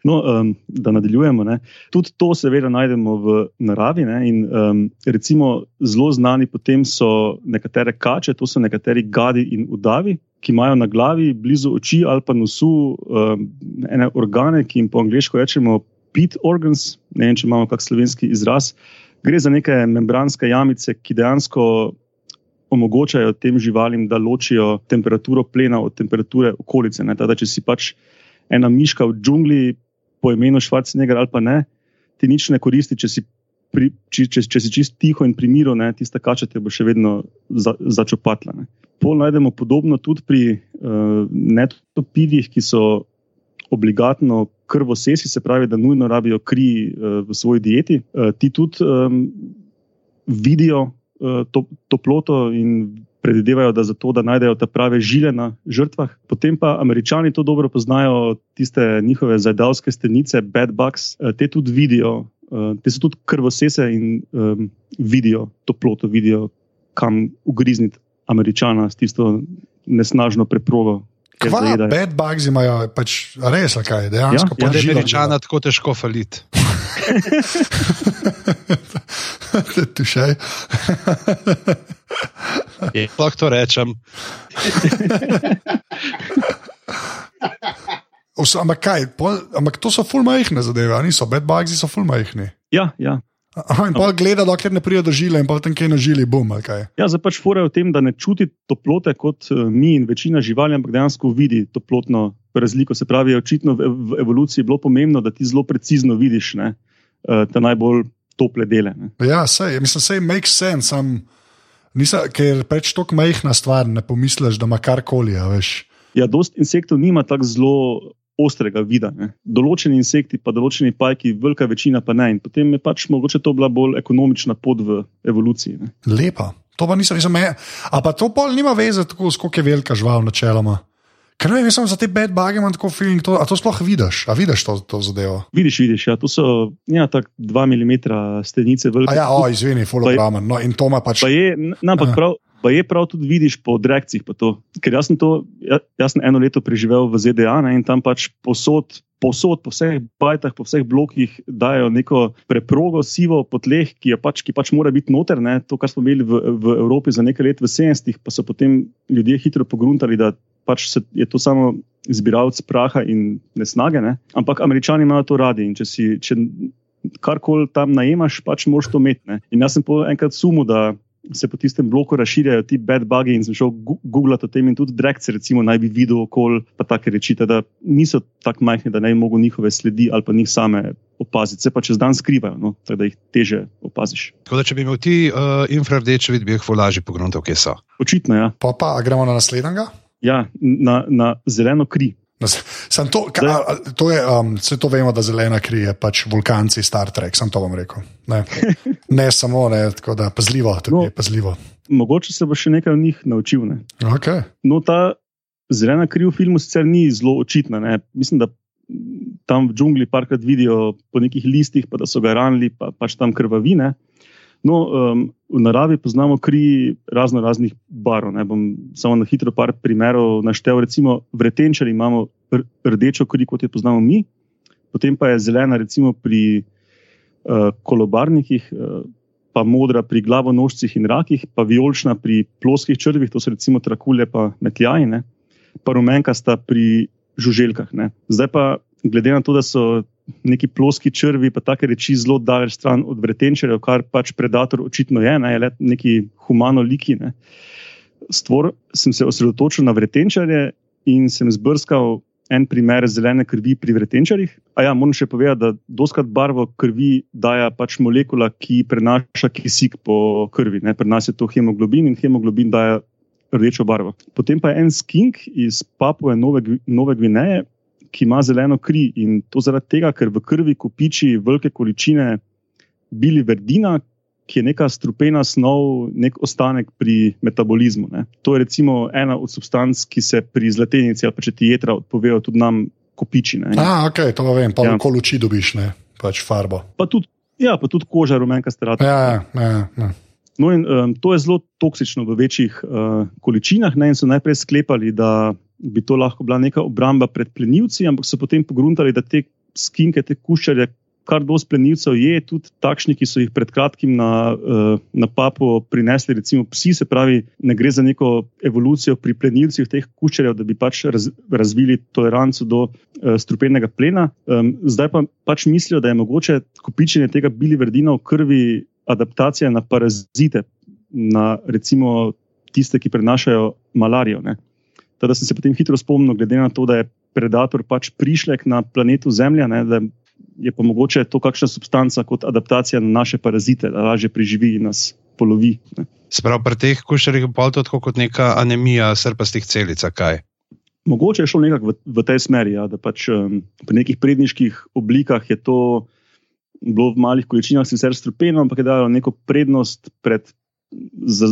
No, um, da nadaljujemo. Ne. Tudi to, seveda, najdemo v naravi. Ne, in, um, recimo, zelo znani potem so nekatere kače, to so nekateri gadi in udavi, ki imajo na glavi, blizu oči ali pa nosu, um, ene organe, ki jim po angliško rečemo pit organs. Ne vem, če imamo kak slovenski izraz. Gre za neke membranske jamice, ki dejansko omogočajo tem živalim, da ločijo temperaturo plena od temperature okolice. Ne, tada, če si pač ena miška v džungli, po imenu Švarcnega ali pa ne, ti nič ne koristi, če si, pri, če, če, če si čist tiho in primiro, ne, tista kača te bo še vedno za, začopatla. Ne. Pol najdemo podobno tudi pri uh, netopivih, ki so obligatno krvosesi, se pravi, da nujno rabijo kri uh, v svoji dieti. Uh, ti tudi um, vidijo uh, to, toploto in predvidevajo, da zato, da najdejo te prave žile na žrtvah. Potem pa američani to dobro poznajo, tiste njihove zajdavske stenice, bad bugs, eh, te tudi vidijo, eh, te so tudi krvosese in um, vidijo toploto, vidijo, kam ugrizniti američana s tisto nesnažno preprogo. Kva, bad bugs imajo pač res, kaj dejansko ja, ja, američana tako težko faliti. <laughs> tu še. Lahko to rečem. ampak kaj, pol, ampak to so fulmajhne zadeve, niso bedbugs, so fulmajhni. Ja, ja. Aha, in pa gleda, dokler ne pride do žile, in pa tam kaj na žili, bom. Ja, zdaj pač fura v tem, da ne čuti toplote kot eh, mi in večina živali, ampak dejansko vidi toplotno razliko. Se pravi, očitno v evoluciji je bilo pomembno, da ti zelo precizno vidiš ne, eh, te najbolj tople dele. Ne. Ja, sej, mislim, sej makes sense. Sam... Nisa, ker preveč tako majhna stvar, ne pomisliš, da ima karkoli. Ja, ja, dost insektov nima tako zelo ostrega vida. Ne. Določeni insekti, pa določeni pajki, velika večina pa ne. In potem je pač mogoče to bila bolj ekonomična pot v evoluciji. Ne. Lepa. To pa nisem, nisem me. A pa to pol nima veze, tako skok je velika žival, načeloma. Ker ne vem, za te bad bugs imam tako feeling, to, a to sploh vidiš, a vidiš to, to zadevo? Vidiš, vidiš, ja, to so ja, tako 2 mm stenice velike. Ja, oj, izvini, fologramen, no in to ima pač. Pa je, pa prav, pa je prav tudi vidiš po reakcijah. Ker jaz sem to, ja, jaz sem eno leto preživel v ZDA ne, in tam pač posod. Posod, po vseh bajtah, po vseh blokih dajo neko preprogo, sivo po tleh, ki, pač, ki pač mora biti noter. Ne? To, kar smo imeli v, v Evropi za nekaj let, v 70-ih, pa so potem ljudje hitro pogruntali, da pač se, je to samo zbiralec praha in nesnage. Ne? Ampak američani imajo to radi in če si. Če Karkoli tam najemaš, pač moraš to imeti. Ne? In jaz sem po enkrat sumil, da se po tistem bloku razširjajo ti bad bugi in sem šel googlati o tem in tudi Drex, recimo, naj bi videl okolje, pa take reči, da niso tako majhni, da ne bi mogel njihove sledi ali pa njih same opaziti. Se pa čez dan skrivajo, no? tako da jih teže opaziš. Tako da, če bi imel ti uh, infrardeče vid, bi jih volažje pogruntal, kje so. Očitno, ja. Pa pa, gremo na naslednjega. Ja, na, na zeleno kri. Sam to, ka, a, to je, um, vse to vemo, da zelena kri je pač vulkanci Star Trek, sem to vam rekel. Ne, <laughs> ne samo, ne, tako da pazljivo, no, pazljivo. Mogoče se bo še nekaj o njih naučil. Okay. No, ta zelena kri v filmu sicer ni zelo očitna. Ne. Mislim, da tam v džungli parkrat vidijo po nekih listih, pa da so ga ranili, pa pač tam krvavine. No, um, v naravi poznamo kri razno raznih barv. Ne bom samo na hitro par primerov naštel. Recimo v retenčari imamo rdečo kri, kot jo poznamo mi, potem pa je zelena, recimo pri uh, kolobarnikih, uh, pa modra pri glavonožcih in rakih, pa vijolična pri ploskih črvih, to so recimo trakulje, pa metljajine, pa rumenka sta pri žuželkah. Ne. Zdaj pa, glede na to, da so neki ploski črvi, pa take reči zelo daleč stran od vretenčerjev, kar pač predator očitno je, ne, je le neki humano liki. Ne. Stvor sem se osredotočil na vretenčarje in sem zbrskal en primer zelene krvi pri vretenčarjih. A ja, moram še povedati, da doskrat barvo krvi daja pač molekula, ki prenaša kisik po krvi. Ne. Pri nas je to hemoglobin in hemoglobin daja rdečo barvo. Potem pa je en skink iz Papue Nove, Nove Gvineje, ki ima zeleno kri in to zaradi tega, ker v krvi kopiči velike količine biliverdina, ki je neka strupena snov, nek ostanek pri metabolizmu. Ne. To je recimo ena od substanc, ki se pri zlatenici ali pa če ti jedra odpovejo, tudi nam kopiči. Ne. A, ok, to vem, pa ja. lahko luči dobiš, ne pač farbo. Pa tudi, ja, pa tudi koža, rumenka strata. Ja, ja, ja. No, in um, to je zelo toksično v večjih uh, količinah. Ne, so najprej sklepali, da bi to lahko bila neka obramba pred plenilci, ampak so potem pogruntali, da te skinke, te kuščarje, kar dosti plenilcev je, tudi takšni, ki so jih pred kratkim na, uh, na papu prinesli, recimo psi, se pravi, ne gre za neko evolucijo pri plenilcih teh kuščarjev, da bi pač raz, razvili toleranco do uh, strupenega plena. Um, zdaj pa pač mislijo, da je mogoče kopičenje tega biliverdina v krvi adaptacija na parazite, na recimo tiste, ki prenašajo malarijo. Teda sem se potem hitro spomnil, glede na to, da je predator pač prišlek na planetu Zemlja, ne, da je pa mogoče to kakšna substanca kot adaptacija na naše parazite, da lažje preživi in nas polovi. Sprav pri teh kušarjih je to tako kot neka anemija srpastih celic, kaj? Mogoče je šlo nekako v, v tej smeri, ja, da pač um, pri nekih predniških oblikah je to bilo v malih količinah sicer strupeno, ampak je dalo neko prednost pred,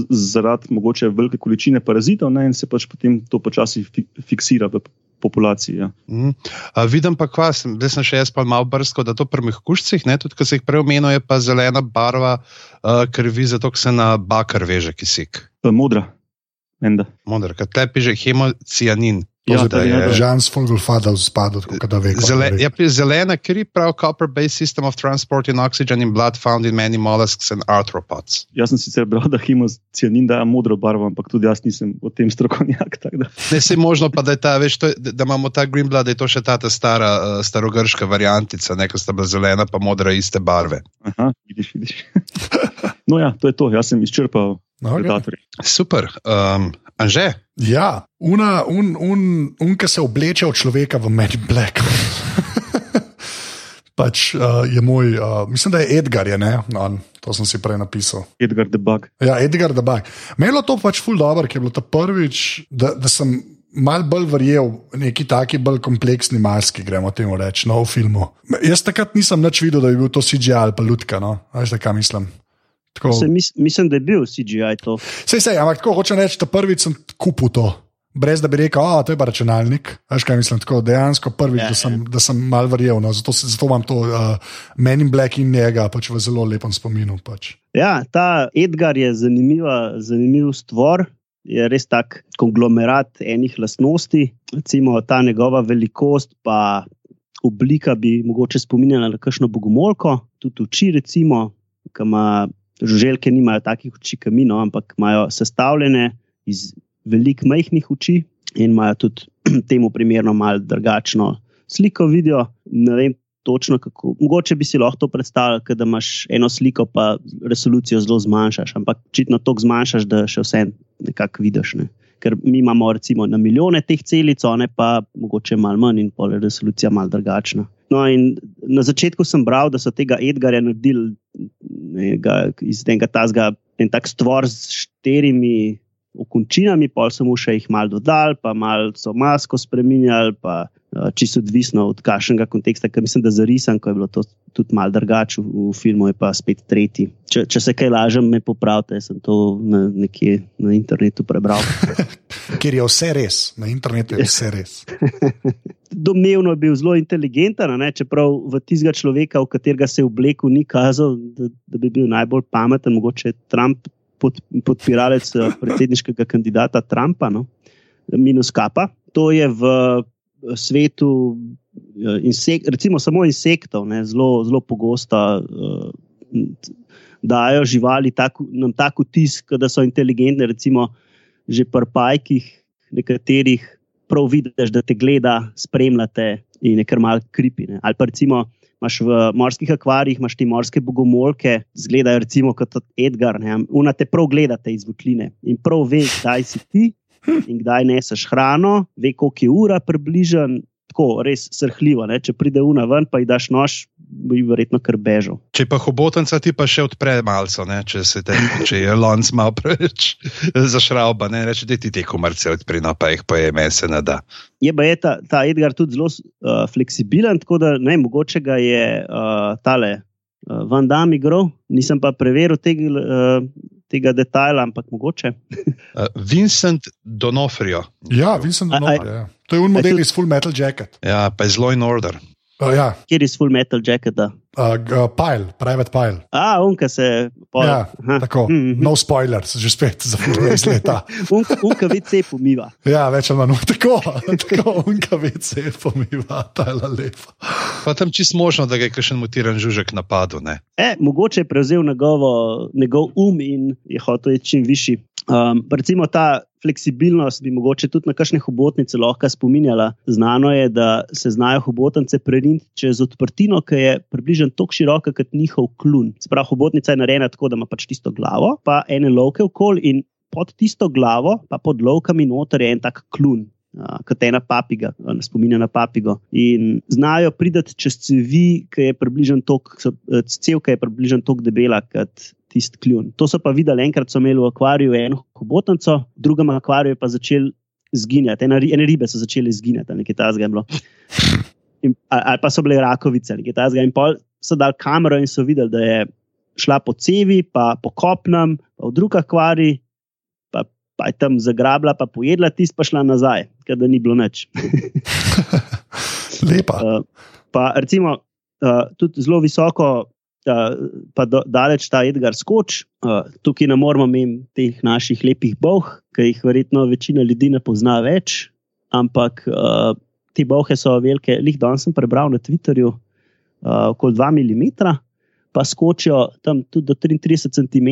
zaradi mogoče velike količine parazitov ne, in se pač potem to počasi fi, fiksira v populaciji. Ja. Mm. A, vidim pa kvas, da sem še jaz pa malo brsko, da to pri mehkušcih, ne, tudi ko se jih prej omenil, je pa zelena barva uh, krvi, zato se na bakar veže kisik. Modra. Modra, kaj tepi že hemocianin. Ja, da je Žan Sfolgolfada spadal, da ve. Zele, ja, zelena kri prav copper-based system of transporting oxygen in blood found in many mollusks and arthropods. Jaz sem sicer bral, da hemocianin daje modro barvo, ampak tudi jaz nisem o tem strokovnjak. Ne se možno pa, da, ta, veš, to, da imamo ta green blood, da je to še ta, ta stara, uh, starogrška variantica, neka sta bila zelena pa modra iste barve. Aha, vidiš, vidiš. <laughs> no ja, to je to, jaz sem izčrpal. Okay. Super. Um, Anže? Ja, una, un, un, un, ki se obleče v človeka v Mad Black. <laughs> pač uh, je moj, uh, mislim, da je Edgar, je, ne, no, to sem si prej napisal. Edgar the Bug. Ja, Edgar the Bug. Melo to pač ful dobro, ker je bilo to prvič, da, da sem. Mal bolj verjel neki taki bolj kompleksni maski, gremo temu reči, no, v filmu. Jaz takrat nisem več videl, da bi bil to CGI ali pa lutka, no, veš, kaj mislim. Se, mis, mislim, da je bil CGI to. Sej, sej, ampak tako hočem reči, da prvič sem kupil to. Brez da bi rekel, da je to računalnik. Veš, kaj mislim, tako dejansko prvič, ja, da sem, ja. sem mal verjel. No, zato, zato imam to uh, Men in Black in njega pač v zelo lepem spominu. Pač. Ja, ta Edgar je zanimiv stvar. Je res tak konglomerat enih lastnosti, recimo ta njegova velikost, pa oblika bi mogoče spominjala na kakšno bogomolko, tudi oči, recimo, ki ima Žuželke nimajo takih oči, kot mi, no, ampak imajo sestavljene iz velikih majhnih oči in imajo tudi <clears throat> temu primerno malo drugačno sliko. Vidijo. Ne vem točno, kako. Mogoče bi si lahko to predstavljal, da imaš eno sliko, pa resolucijo zelo zmanjšaš, ampak očitno toliko zmanjšaš, da še vse nekako vidiš. Ne. Ker mi imamo recimo na milijone teh celic, one pa mogoče malo manj in pol resolucija malo drugačna. No, na začetku sem bral, da so tega Edgarja naredili iz tega tazga, en tak stvor s štirimi okončinami, pol so mu še jih mal dodali, pa mal so masko spremenjali, pa čisto odvisno od kakšnega konteksta, ker mislim, da za risan, ko je bilo to tudi mal drugače v, v filmu, je pa spet tretji. Če, če se kaj lažem, me popravite, sem to na, nekje na internetu prebral. <laughs> Ker je vse res, na internetu je vse res. <laughs> domnevno je bil zelo inteligenten, ne? čeprav v tistega človeka, v katerega se je oblekel, ni kazal, da, da bi bil najbolj pameten, mogoče Trump, pod, podpiralec eh, predsedniškega kandidata Trumpa, no? minus kapa. To je v svetu, eh, insek, recimo, samo insektov, zelo, zelo pogosto. Uh, Dajo živali tako, nam tako tisk, da so inteligentne, recimo, že pri pajkih, nekaterih prav vidiš, da te gleda, spremljate in je kar mal kripi. Ne. Ali pa recimo. Máš v morskih akvarijih, imaš ti morske bogomolke, zgledajo recimo kot Edgar, una te prav gledate iz votline in prav ve, kdaj si ti in kdaj neseš hrano, ve, koliko je ura približen, tako res srhljivo. Ne? Če pride una ven, pa ji daš nož, bi verjetno kar bežal. Če pa hobotenca ti pa še odpre malce, če, če je lonc malo preveč <laughs> zašrauba, ne reče, da ti te komarce odpre, no pa jih poje, meni se ne da. Je pa je ta, ta Edgar tudi zelo uh, fleksibilen, tako da ne, mogoče ga je uh, tale uh, Van Dam igral, nisem pa preveril tega. Uh, Tega detajla, ampak mogoče. uh, Vincent Donofrio. Ja, Vincent Donofrio. Ja. To je un model iz Full Metal Jacket. Ja, pa je zelo in order. Uh, ja, Kjer je iz Full Metal Jacketa? uh, uh, Pile, Private Pile. A, unka se. Pol, Ja, aha. tako. Mhm. No spoilers, že spet za 20 leta. <laughs> Unka, unka VC pomiva. Ja, več ali manj <laughs> tako, tako unka vece pomiva, ta je lepa. Pa tam čist možno, da ga je kakšen mutiran žužek napadel. Ne? E, mogoče je prevzel njegovo, njegov um in je hotel iti čim višji. Um, recimo ta fleksibilnost bi mogoče tudi na kakšne hobotnice lahko spominjala. Znano je, da se znajo hobotnice preriniti čez odprtino, ki je približno tako široka kot njihov klun. Sprav, hobotnica je narejena tako, da ima pač tisto glavo, pa ene lovke okoli in pod tisto glavo, pa pod lovkami noter je en tak klun. Uh, kot ena papiga, uh, spominja na papigo. In znajo priti čez cevi, ki je približno tok, cev, ki je približno tako debela kot tisti kljun. To so pa videli, enkrat so imeli v akvariju eno hobotnico, v drugem akvariju pa začel zginjati, ene, ene ribe so začele zginjati, nekaj tasga je bilo. In, ali, ali pa so bile rakovice, nekaj tasga. In pol so dali kamero in so videli, da je šla po cevi, pa po kopnem, pa v drug akvarij, pa, pa je tam zagrabila, pa pojedla tisto, pa šla nazaj, ker da ni bilo nič. <laughs> Lepa. Uh, pa recimo uh, tudi zelo visoko, uh, pa do, daleč ta Edgar skoč. Uh, tukaj ne moramo imeti teh naših lepih boh, ki jih verjetno večina ljudi ne pozna več. Ampak uh, te bohe so velike, lih danes sem prebral na Twitterju, uh, okoli 2 mm, pa skočijo tam tudi do 33 cm.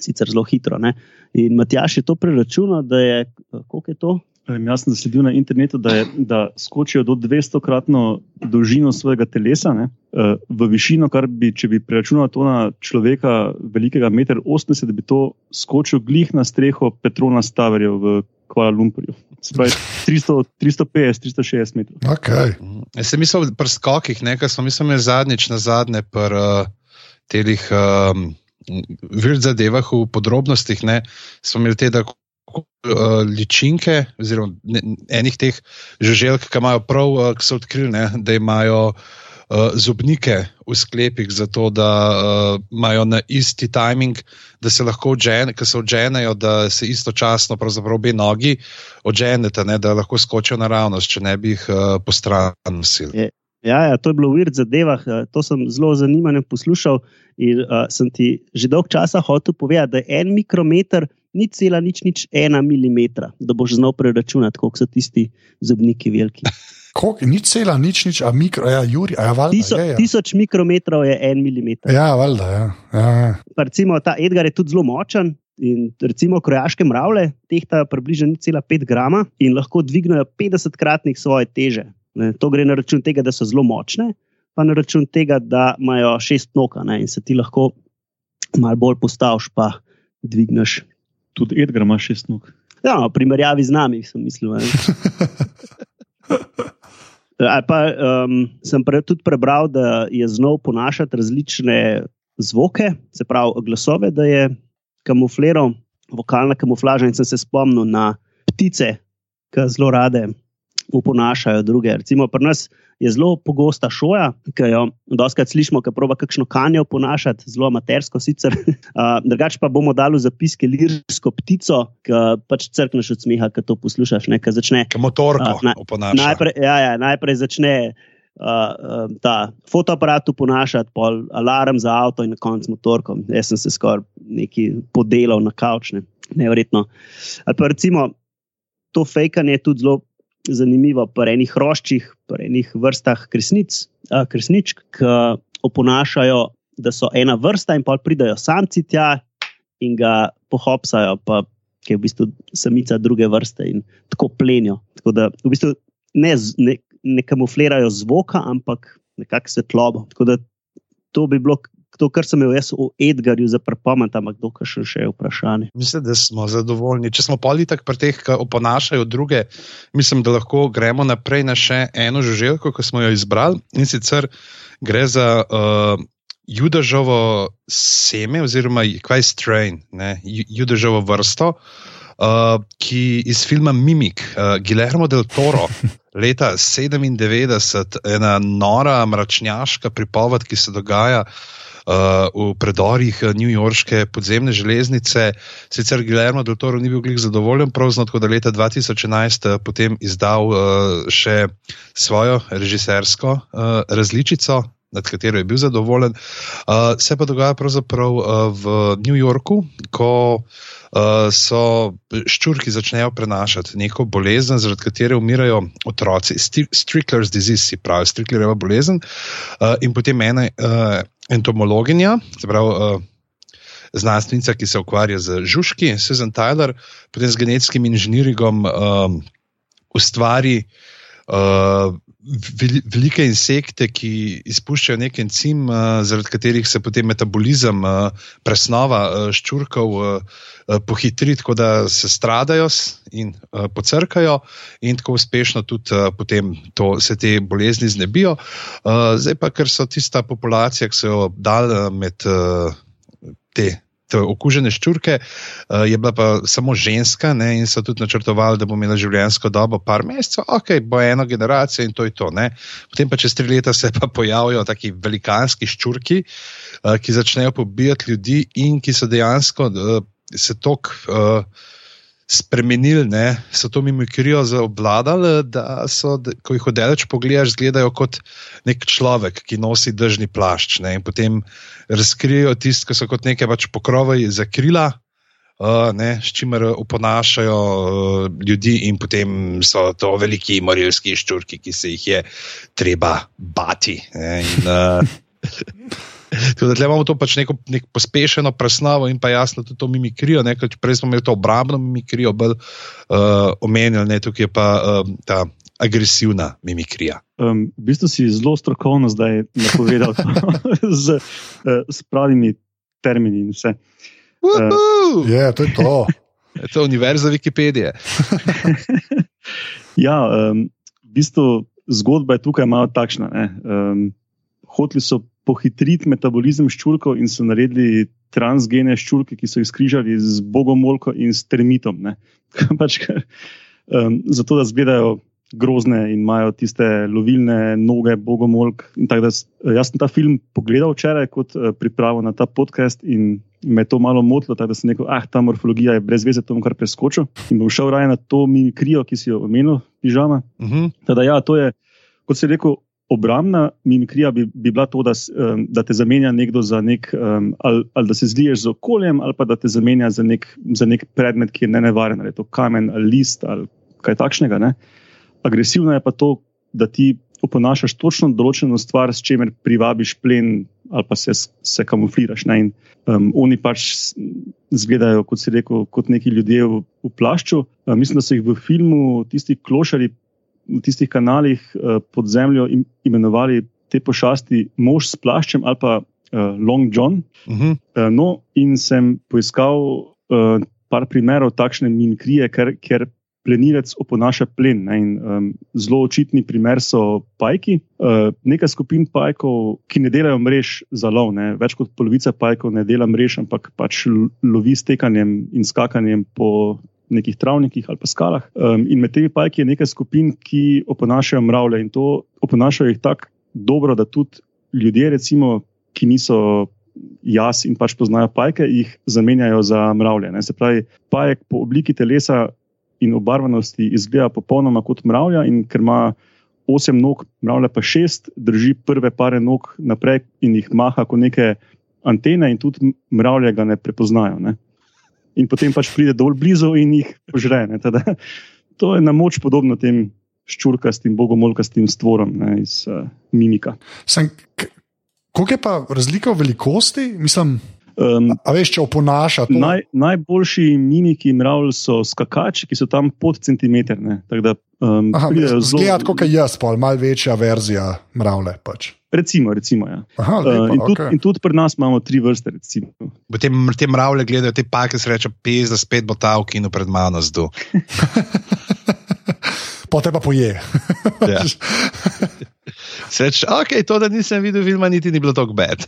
Sicer zelo hitro. Ne? In Matjaš je to preračunal, da je, koliko je to? Um, jaz sem zasledil na internetu, da, je, da skočijo do 200-kratno dolžino svojega telesa ne, uh, v višino, kar bi, če bi preračunal to na človeka velikega 1,80 m, da bi to skočil glih na streho Petrona Staverja v Kuala Lumpurju. Se pravi 300, 350, 360 metrov. Okay. Jaz sem mislil pri skokih, nekaj smo mislili zadnjič na zadnje, pri uh, telih um, vir zadevah v podrobnostih. Ne, smo imeli te tako. Uh, ličinke, oziroma ne, enih teh žuželk, ki imajo prav, uh, ki so odkrili, ne, da imajo uh, zobnike v sklepih, zato da uh, imajo na isti timing, da se lahko odženejo, ki se odženejo, da se istočasno, pravzaprav obe nogi odženete, ne, da lahko skočijo naravnost, če ne bi jih uh, postran nosili. Ja, ja, to je bilo v Ird zadevah, to sem zelo zanimanjem poslušal in uh, sem ti že dolg časa hotel povedati, da je en mikrometer ni cela nič, nič ena milimetra, da boš znal preračunati, koliko so tisti zobniki veliki. <laughs> Koliko, nič cela, nič, nič, a mikro, ja, Juri, a ja, valjda, Tiso, je, ja. tisoč mikrometrov je en milimeter. Ja, valjda, ja. ja, ja. Pa recimo ta Edgar je tudi zelo močen. In recimo krojaške mravlje tehtajo približno 0,5 grama in lahko dvignejo 50-kratnik svoje teže. Ne, to gre na račun tega, da so zelo močne, pa na račun tega, da imajo šest nog ne, in se ti lahko malo bolj postaviš, pa dvigneš. Tudi Edgar ima šest nog. Ja, v primerjavi z nami, sem mislil. <laughs> Ali pa um, sem pre, tudi prebral, da je znal ponašati različne zvoke, se pravi glasove, da je kamufliral, vokalna kamuflaža. In sem se spomnil na ptice, ki zelo rade uponašajo druge. Recimo pri nas je zelo pogosta šoja, ki jo doskrat slišimo, ki proba kakšno kanjo ponašati, zelo amatersko sicer. <laughs> Uh, drugače pa bomo dali zapiske lirsko ptico, ki pač crkneš od smeha, ki to poslušaš, ne, ki začne. Ki motorko A, na- oponaša. Najprej, ja, ja, najprej začne uh, uh, ta fotoaparat uponašati, pol alarm za avto in na koncu motorkom. Jaz sem se skoraj neki podelal na kavčne, nevrjetno. Ali pa recimo to fejkanje je tudi zelo zanimivo pri enih hroščih, pri enih vrstah kresnic, uh, kresničk, ki oponašajo, da so ena vrsta in pa pridajo samci tja in ga pohopsajo. Pa, ki je v bistvu samica druge vrste in tako plenijo. Tako da v bistvu ne, ne, ne kamuflirajo zvoka, ampak nekako svetlobo. Tako da to bi bilo to, kar sem imel jaz o Edgarju za prepomen, ampak dokaj še, še je vprašanje. Mislim, da smo zadovoljni. Če smo politik pri teh, ki oponašajo druge, mislim, da lahko gremo naprej na še eno žuželko, ki smo jo izbrali. In sicer gre za uh, judažovo seme, oziroma kaj strain, ne, ju- judažovo vrsto. Uh, ki iz filma Mimik, uh, Guillermo del Toro, <laughs> leta 97, ena nora, mračnjaška pripoved, ki se dogaja uh, v predorih Newyorške podzemne železnice. Sicer Guillermo del Toro ni bil glih zadovoljen, pravzaprav tako da leta 2011 potem izdal še svojo režisersko različico. Nad katero je bil zadovoljen. Uh, se pa dogaja pravzaprav uh, v New Yorku, ko uh, so ščurki začnejo prenašati neko bolezen, zaradi katere umirajo otroci. Strickler's disease, pravi, Stricklerjeva bolezen. Uh, in potem ena entomologinja, se pravi. Uh, Znanstvenica, ki se ukvarja z žužki, Susan Tyler, potem z genetskim inženirjem, um, ustvari uh, velike insekte, ki izpuščajo nek encim, uh, zaradi katerih se potem metabolizem, uh, presnova uh, ščurkov pohitri, tako da se stradajo in pocrkajo, in tako uspešno tudi potem to, se te bolezni znebijo. Zdaj pa, ker so tista populacija, ki so jo dali med te okužene ščurke, uh, je bila pa samo ženska ne, in so tudi načrtovali, da bo imela življenjsko dobo par mesecev, ok, bo ena generacija in to je to. Ne. Potem pa čez tri leta se pa pojavijo taki velikanski ščurki, uh, ki začnejo pobijati ljudi in ki so dejansko uh, se tok. Uh, spremenili, ne, so to mimikrijo zaobvladali, da so, ko jih odeleč pogledaš, izgledajo kot nek človek, ki nosi držni plašč. Ne, in potem razkrijejo tisto, ki so kot neke pač pokrove za krila. Uh, ne, s čimer uponašajo uh, ljudi, in potem so to veliki morilski ščurki, ki se jih je treba bati. Ne, in, uh, <laughs> Tako da imamo to pač neko, neko pospešeno presnovo in pa jasno tudi to mimikrijo. Ne, prej smo imeli to obrambno mimikrijo, bolj uh, omenjali, ne, tukaj je pa um, ta agresivna mimikrija. Um, v bistvu si zelo strokovno zdaj napovedal <laughs> z, uh, s pravimi termini in vse. Uh, je, to je to. <laughs> Je to univerza Wikipedije. <laughs> ja, um, v bistvu zgodba je tukaj malo takšna. Um, hoteli so pohitriti metabolizem ščurkov in so naredili transgene ščurke, ki so jih skrižali z bogomolko in s termitom. <laughs> pač, um, zato, da zgledajo grozne in imajo tiste lovilne noge, bogomolk. Jaz sem ta film pogledal včeraj kot uh, pripravo na ta podcast in me je to malo motilo, da sem rekel, ah, ta morfologija je brez veze, to bom kar preskočil in bom šel raje na to mimikrijo, ki si jo omenil, pižama. Uh mhm. -huh. Teda, ja, to je, kot si rekel, obrambna mimikrija bi, bi bila to, da, da te zamenja nekdo za nek, ali, ali da se zliješ z okoljem, ali pa da te zamenja za nek, za nek predmet, ki je ne nevaren, ali je to kamen ali list ali kaj takšnega. Ne? Agresivno je pa to, da ti oponašaš točno določeno stvar, s čimer privabiš plen ali pa se, se kamufliraš. Ne? In um, oni pač izgledajo, kot si rekel, kot neki ljudje v, v plašču. Um, mislim, da so jih v filmu tisti klošari v tistih kanalih uh, pod zemljo imenovali te pošasti mož s plaščem ali pa uh, Long John. Uh -huh. uh, no, in sem poiskal uh, par primerov takšne mimikrije, ker, ker plenilec oponaša plen. Ne, in, um, zelo očitni primer so pajki. Uh, nekaj skupin pajkov, ki ne delajo mrež za lov, ne, več kot polovica pajkov ne dela mrež, ampak pač lovi s tekanjem in skakanjem po nekih travnikih ali pa skalah. Um, in med temi pajki je nekaj skupin, ki oponašajo mravlje in to oponašajo jih tako dobro, da tudi ljudje, recimo, ki niso jaz in pač poznajo pajke, jih zamenjajo za mravlje. Ne? Se pravi, pajek po obliki telesa in obarvanosti izgleda popolnoma kot mravlja in ker ima. Osem nog, mravlja pa šest, drži prve pare nog naprej in jih maha kot neke antene, in tudi mravlje ga ne prepoznajo. Ne in potem pač pride dovolj blizu in jih požre. Tada, to je na moč podobno tem ščurkastim, bogomolkastim stvorom ne, iz uh, mimika. Koliko je pa razlika v velikosti? Mislim, Um, a veš, če oponaša to? Naj, najboljši mimiki mravl so skakači, ki so tam pod centimeter. Um, Zgleda kot jaz, pa malo večja verzija mravlje. Pač. Recimo, recimo ja. Aha, lepa, uh, in, tudi, okay. in tudi pri nas imamo tri vrste. Te, te mravlje gledajo, te pake se reče, pes, da spet bo ta v kinu pred mano zdu. <laughs> Potem pa poje. ja. Sreč, ok, to, da nisem videl filma, niti ni bilo tako bed.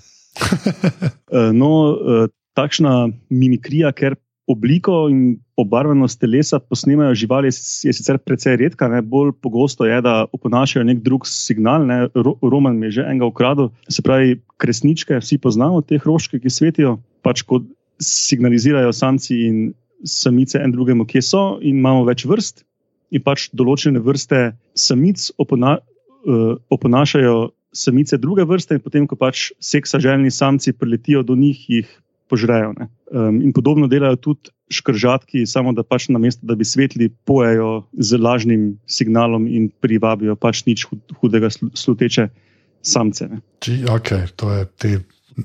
Eh, no, eh, takšna mimikrija, ker obliko in obarvanost telesa posnemajo živali, je sicer precej redka, ne? bolj pogosto je, da oponašajo nek drug signal. Ne? Ro, Roman je že enega ukradel, se pravi, kresničke, vsi poznamo te hroške, ki svetijo, pač kot signalizirajo samci in samice en drugemu, kje so, in imamo več vrst. In pač določene vrste samic opona, uh, oponašajo samice druge vrste, in potem, ko pač seksa željni samci priletijo do njih, jih požrejo. Um, in podobno delajo tudi škržatki, samo da pač na mesto, da bi svetli, pojejo z lažnim signalom in privabijo pač nič hudega sluteče samce. Či, okay, to je te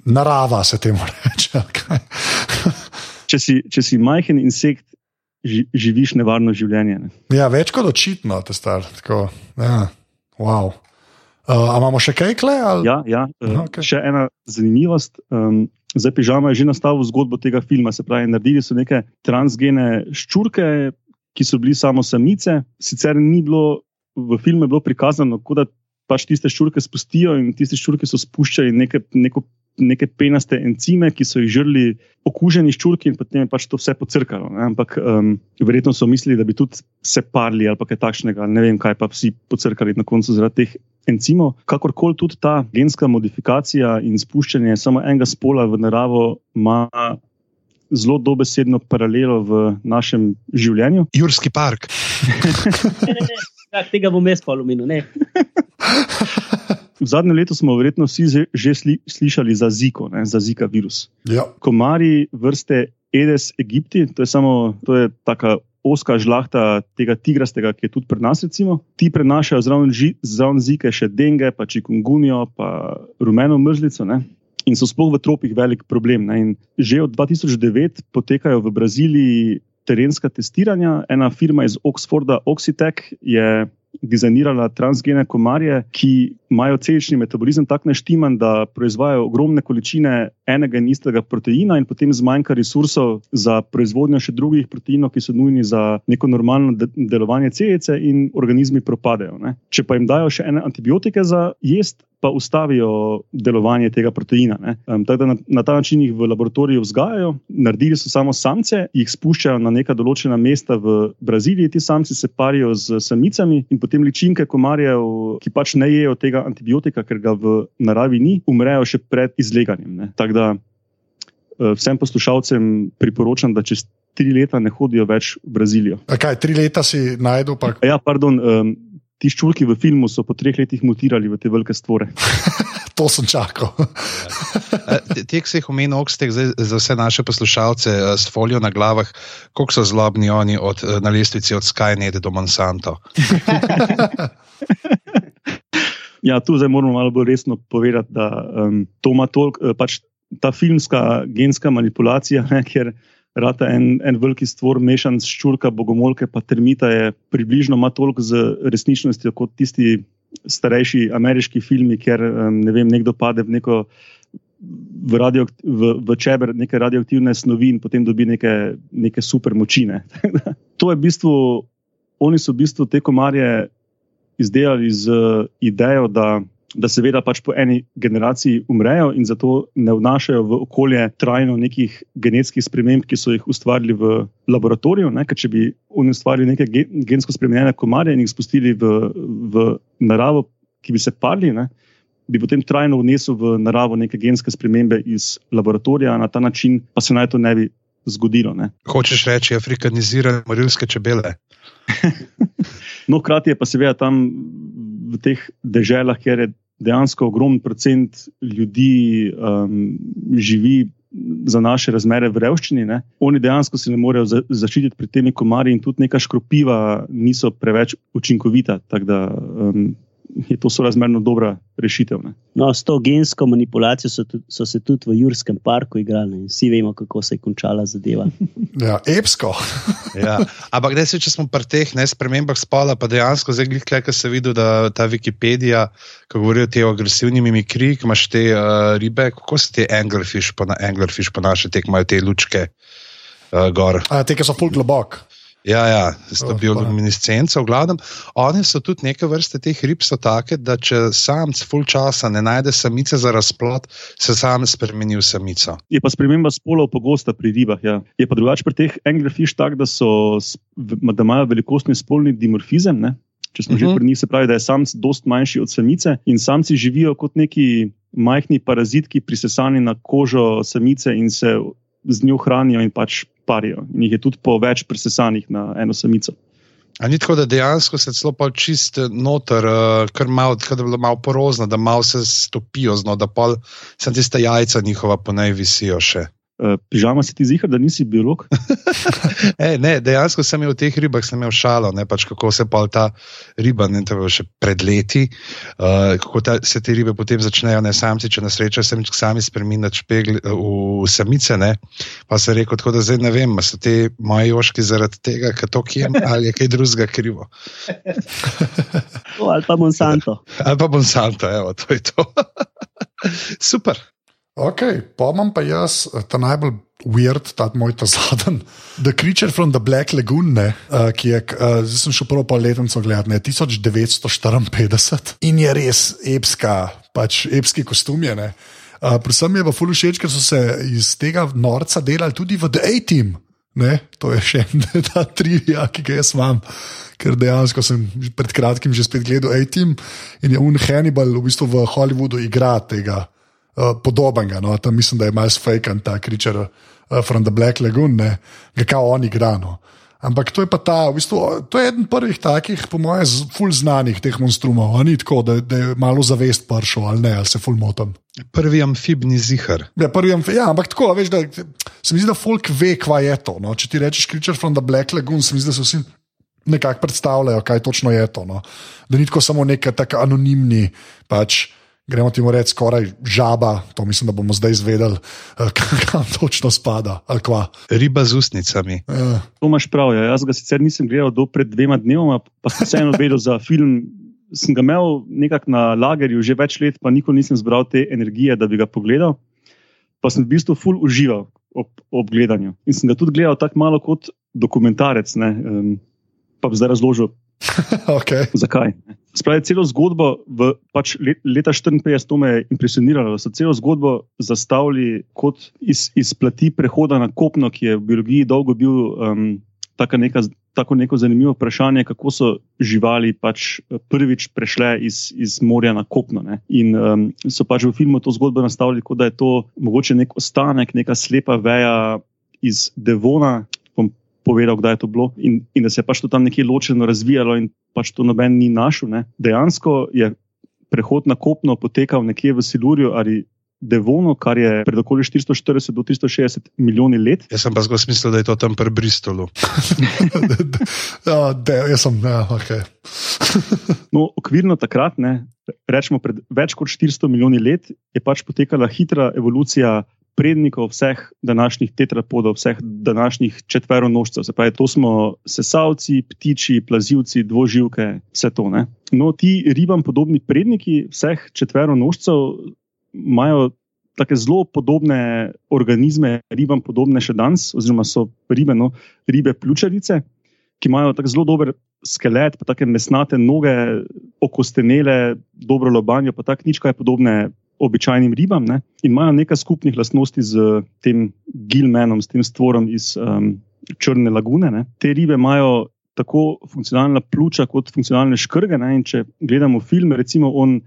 narava, se temu <laughs> reče. Okay. če, si, če si majhen insekt, ži, živiš nevarno življenje. Ne? Ja, več kot očitno, te star. Tako, ja, wow. Uh, imamo še kaj kle? Ali? Ja, ja. Uh, okay. še ena zanimivost. Um, Zdaj, pižama je že nastavil zgodbo tega filma. Se pravi, naredili so neke transgene ščurke, ki so bili samo samice. Sicer ni bilo v filmu bilo prikazano, da pač tiste ščurke spustijo in tiste ščurke so spuščali neke, neko, neke penaste encime, ki so jih žrli okuženi ščurki in potem je pač to vse pocrkalo. Ne? Ampak um, verjetno so mislili, da bi tudi se parli ali kaj takšnega. Ne vem, kaj pa vsi pocrkali na koncu zaradi teh encimov. Kakorkoli tudi ta genska modifikacija in spuščanje samo enega spola v naravo ima zelo dobesedno paralelo v našem življenju. Jurski park. ne, ne, ne. Ja, tega bom jaz polumenil. V zadnjem letu smo verjetno vsi že sli, slišali za Zika, za Zika virus. Ja. Komari vrste Edes Egipti, to je samo to je taka oska žlahta tega tigrastega, ki je tudi pri nas, recimo. ti prenašajo zraven, ži, zraven zike še denge, pa čikungunijo, pa rumeno mrzlico. Ne? In so sploh v tropih velik problem. Že od 2009 potekajo v Braziliji terenska testiranja. Ena firma iz Oxforda, Oxitec, je dizajnirala transgene komarje, ki imajo celični metabolizem tako neštiman, da proizvajajo ogromne količine enega in istega proteina, in potem zmanjka resursov za proizvodnjo še drugih proteinov, ki so nujni za neko normalno de delovanje celice, in organizmi propadejo. Ne. Če pa jim dajo še ene antibiotike za jesti, pa ustavijo delovanje tega proteina. Um, tako da na, na ta način jih v laboratoriju vzgajajo, naredili so samo samce, jih spuščajo na neka določena mesta v Braziliji, ti samci se parijo z samicami in potem ličinke komarjev, ki pač ne jejo tega antibiotika, ker ga v naravi ni, umrejo še pred izleganjem. Tako da uh, vsem poslušalcem priporočam, da čez tri leta ne hodijo več v Brazilijo. A kaj, tri leta si najdel? Pa... Ja, pardon. Um, Ti ščurki v filmu so po treh letih mutirali v te velike stvore. <laughs> to sem čakal. Tek se jih omenil, okstek za vse naše poslušalce s folijo na glavah, koliko so zlobni oni od, na lestvici od Skynet do Monsanto. <laughs> ja, tu zdaj moramo malo bolj resno povedati, da um, to ima toliko, pač ta filmska genska manipulacija, ne, ker rata en, en veliki stvor, mešan s ščurka, bogomolke, pa termita je približno ima toliko z resničnostjo kot tisti starejši ameriški filmi, ker ne vem, nekdo pade v neko. V, radio, v, v čeber neke radioaktivne snovi in potem dobi neke, neke super močine. <laughs> to je v bistvu, oni so v bistvu te komarje izdelali z idejo, da da seveda pač po eni generaciji umrejo in zato ne vnašajo v okolje trajno nekih genetskih sprememb, ki so jih ustvarili v laboratoriju. Ne? Če bi oni ustvarili neke gensko spremenjene komarje in jih spustili v, v naravo, ki bi se parili, ne? bi potem trajno vnesel v naravo neke genske spremembe iz laboratorija, na ta način pa se naj to ne bi zgodilo. Ne? Hočeš reči, afrikanizirane morilske čebele? <laughs> no, hkrati je pa seveda tam v teh deželah, kjer je dejansko ogromen procent ljudi um, živi za naše razmere v revščini. Ne? Oni dejansko se ne morejo za, zaščititi pred temi komarji, in tudi neka škropiva niso preveč učinkovita. Tako da um, je to sorazmerno dobra rešitev. No, s to gensko manipulacijo so, tudi, so se tudi v Jurskem parku igrali in vsi vemo, kako se je končala zadeva. <laughs> ja, epsko. <laughs> ja. Ampak, da se če smo pri teh ne, spremembah spola, pa dejansko zdaj glej, kaj se vidi, da ta Wikipedija, ko govorijo o teh agresivnih mimikri, ki imaš te uh, ribe, kako se ti anglerfish, po, anglerfish ponašajo, te imajo te lučke uh, gor. A, te, ki so full globok. Ja, ja, s to Oh, bioluminescenco. V glavnem, oni so tudi neke vrste teh rib, so take, da če samc full časa ne najde samice za razplot, se sam spremeni v samico. Je pa sprememba spolov pogosta pri ribah. Ja. Je pa drugače pri teh anglerfish tak, da, so, da imajo velikostni spolni dimorfizem. Ne? Če smo uh -huh. že Mhm. pri njih, se pravi, da je samc dost manjši od samice in samci živijo kot neki majhni parazitki, prisesani na kožo samice in se z njo hranijo in pač parijo. In jih je tudi po več prisesanih na eno samico. A ni tako, da dejansko se celo pa čist noter, uh, kar malo, tako da je bilo malo porozno, da malo se stopijo zno, da pol sem tiste jajca njihova po nej visijo še. Uh, pižama si ti zihar, da nisi biolog? <laughs> E, ne, dejansko sem imel v teh ribah, sem imel šalo, ne, pač kako se pa ta riba, ne to je bilo še pred leti, uh, kako ta, se te ribe potem začnejo, ne samci, če na srečo se sami spremeniti špegli, v samice. Ne, pa sem rekel, tako da zdaj ne vem, so te moje joški zaradi tega, ker to kjem ali je kaj drugega krivo. <laughs> O, ali pa Monsanto. Ali pa bom santo, evo, to je to. <laughs> Super. Ok, pa imam pa jaz eh, ta najbolj weird, ta moj ta <laughs> zadnji. The Creature from the Black Lagoon, ne, uh, ki je, uh, zdaj sem šel prvo pa letnico gledati, 1954 in je res epska, pač epski kostum je. ne. Uh, predvsem je pa fulu všeč, ker so se iz tega norca delali tudi v The A-Team. Ne, to je še en <laughs> ta trivia, ki ga jaz imam, ker dejansko sem pred kratkim že spet gledal A-Team in je Un Hannibal v bistvu v Hollywoodu igra tega uh, podobnega. No? Tam mislim, da je malce fejkan ta kričer uh, from the Black Lagoon, ne? ga kao on igra. No? Ampak to je pa ta, v bistvu, to je eden prvih takih, po mojem, ful znanih teh monstrumov. Ni tako, da, da je malo zavest pršel ali ne, ali se ful motim. Prvi amfibni zihar. Ja, prvi, amf- ja, ampak tako, veš, da se mi zdi, da folk ve, kva je to. No? Če ti rečeš Creature from the Black Lagoon, se mi zdi, da se vsi nekako predstavljajo, kaj točno je to. No? Da ni tako samo neka taka anonimni, pač gremo ti mu reči skoraj žaba, to mislim, da bomo zdaj izvedeli, eh, <laughs> kam točno spada. Riba z ustnicami. Eh, To imaš prav. Ja. Jaz ga sicer nisem gledal do pred dvema dnevoma, pa sem vseeno vedel za film. Sem ga imel nekako na lagerju že več let, pa nikoli nisem zbral te energije, da bi ga pogledal. Pa sem v bistvu ful užival ob, ob gledanju. In sem ga tudi gledal tako malo kot dokumentarec. Ne, um, pa bi zdaj razložil, <laughs> okay. zakaj. Spravi, celo zgodbo, v, pač le- leta 54, to me je impresioniralo, so celo zgodbo zastavili kot iz, iz plati prehoda na kopno, ki je v biologiji dolgo bil um, taka neka, tako neko zanimivo vprašanje, kako so živali pač eh, prvič prešle iz, iz morja na kopno. Ne. In um, so pač v filmu to zgodbo nastavili, kot da je to mogoče nek ostanek, neka slepa veja iz Devona. Povedal, kdaj je to bilo, in, in da se je pač to tam nekje ločeno razvijalo, in pač to noben ni našel. Ne. Dejansko je prehod na kopno potekal nekje v Silurju ali Devonu, kar je pred okoli 440 do 360 milijoni let. Jaz sem pa zgolj mislil, da je to tam pri Bristolu. <laughs> ja, de, jaz sem, ja, okay. <laughs> No, okvirno takrat, ne, rečemo pred več kot 400 milijoni let, je pač potekala hitra evolucija prednikov vseh današnjih tetrapodov, vseh današnjih četveronožcev. Se pravi, to smo sesalci, ptiči, plazivci, dvoživke, vse to. Ne. No, ti ribam podobni predniki vseh četveronožcev imajo tako zelo podobne organizme, ribam podobne še danes, oziroma so ribe, no, ribe pljučarice, ki imajo tako zelo dober skelet, pa tako mesnate noge, okostenele, dobro lobanjo, pa tako nič kaj podobne običajnim ribam. Ne? In imajo nekaj skupnih lastnosti z tem gilmenom, s tem stvorom iz um, Črne lagune. Ne? Te ribe imajo tako funkcionalna pljuča, kot funkcionalne škrge. Ne? In če gledamo film, recimo on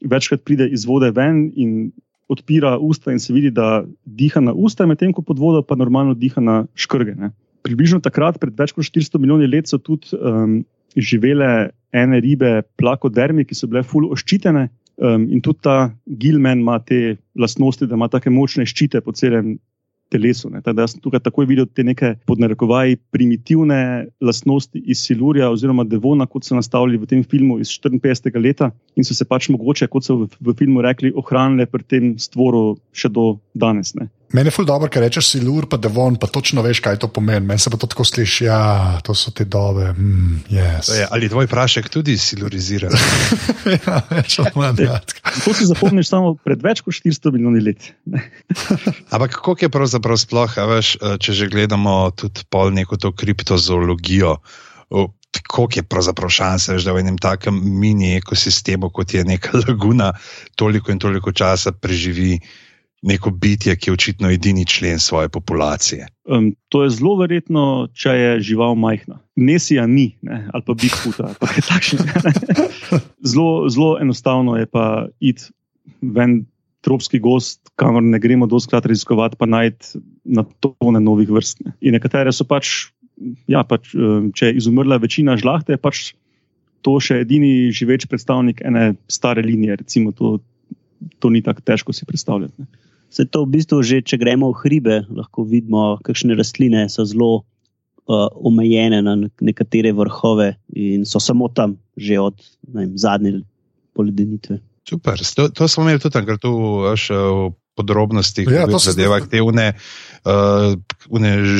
večkrat pride iz vode ven in odpira usta in se vidi, da diha na usta, medtem ko pod vodo pa normalno diha na škrge. Ne? Približno takrat, pred več kot 400 milijoni let, so tudi um, živele ene ribe, plakodermi, ki so bile ful oščitene. Um, in tudi ta gilmen ima te lastnosti, da ima tako močne ščite po celem telesu. Ne. Tako da sem tukaj takoj videl te neke podnarekovaji primitivne lastnosti iz Silurja oziroma Devona, kot so nastavili v tem filmu iz 54. leta in so se pač mogoče, kot so v, v filmu rekli, ohranile pri tem stvoru še do danes. Ne. Meni je ful dobro, ker rečeš silur, pa devon, pa točno veš, kaj to pomeni. Meni se pa to tako sliši, ja, to so te dobe. Mm, yes. Je, ali tvoj prašek tudi silurizira? <laughs> ja, več ali manj. Ja. To si zapomniš samo pred več kot 400 milijoni let. <laughs> Ampak kako je pravzaprav sploh, a veš, eh, če že gledamo tudi pol neko to kriptozoologijo, o, koliko je pravzaprav šanse, veš, da v enem takem mini ekosistemu, kot je neka <laughs> laguna, toliko in toliko časa preživi neko bitje, ki je očitno edini člen svoje populacije. Um, to je zelo verjetno, če je žival majhna. Nesija ni, ne? ali pa Bigfoota, ali pa kaj takšnega. <laughs> zelo, zelo enostavno je pa iti ven tropski gost, kamor ne gremo doskrat raziskovati, pa najti na tone novih vrst. Ne? In nekatere so pač, ja, pač, če je izumrla večina žlahte, je pač to še edini živeč predstavnik ene stare linije. Recimo, to, to ni tako težko si predstavljati. Ne? Se to v bistvu že, če gremo v hribe, lahko vidimo, kakšne rastline so zelo uh, omejene na nekatere vrhove in so samo tam, že od vem, zadnje poledenitve. Super, to, to smo imeli tudi tam, ker tu veš, v podrobnostih Ja, se zadeva une, uh,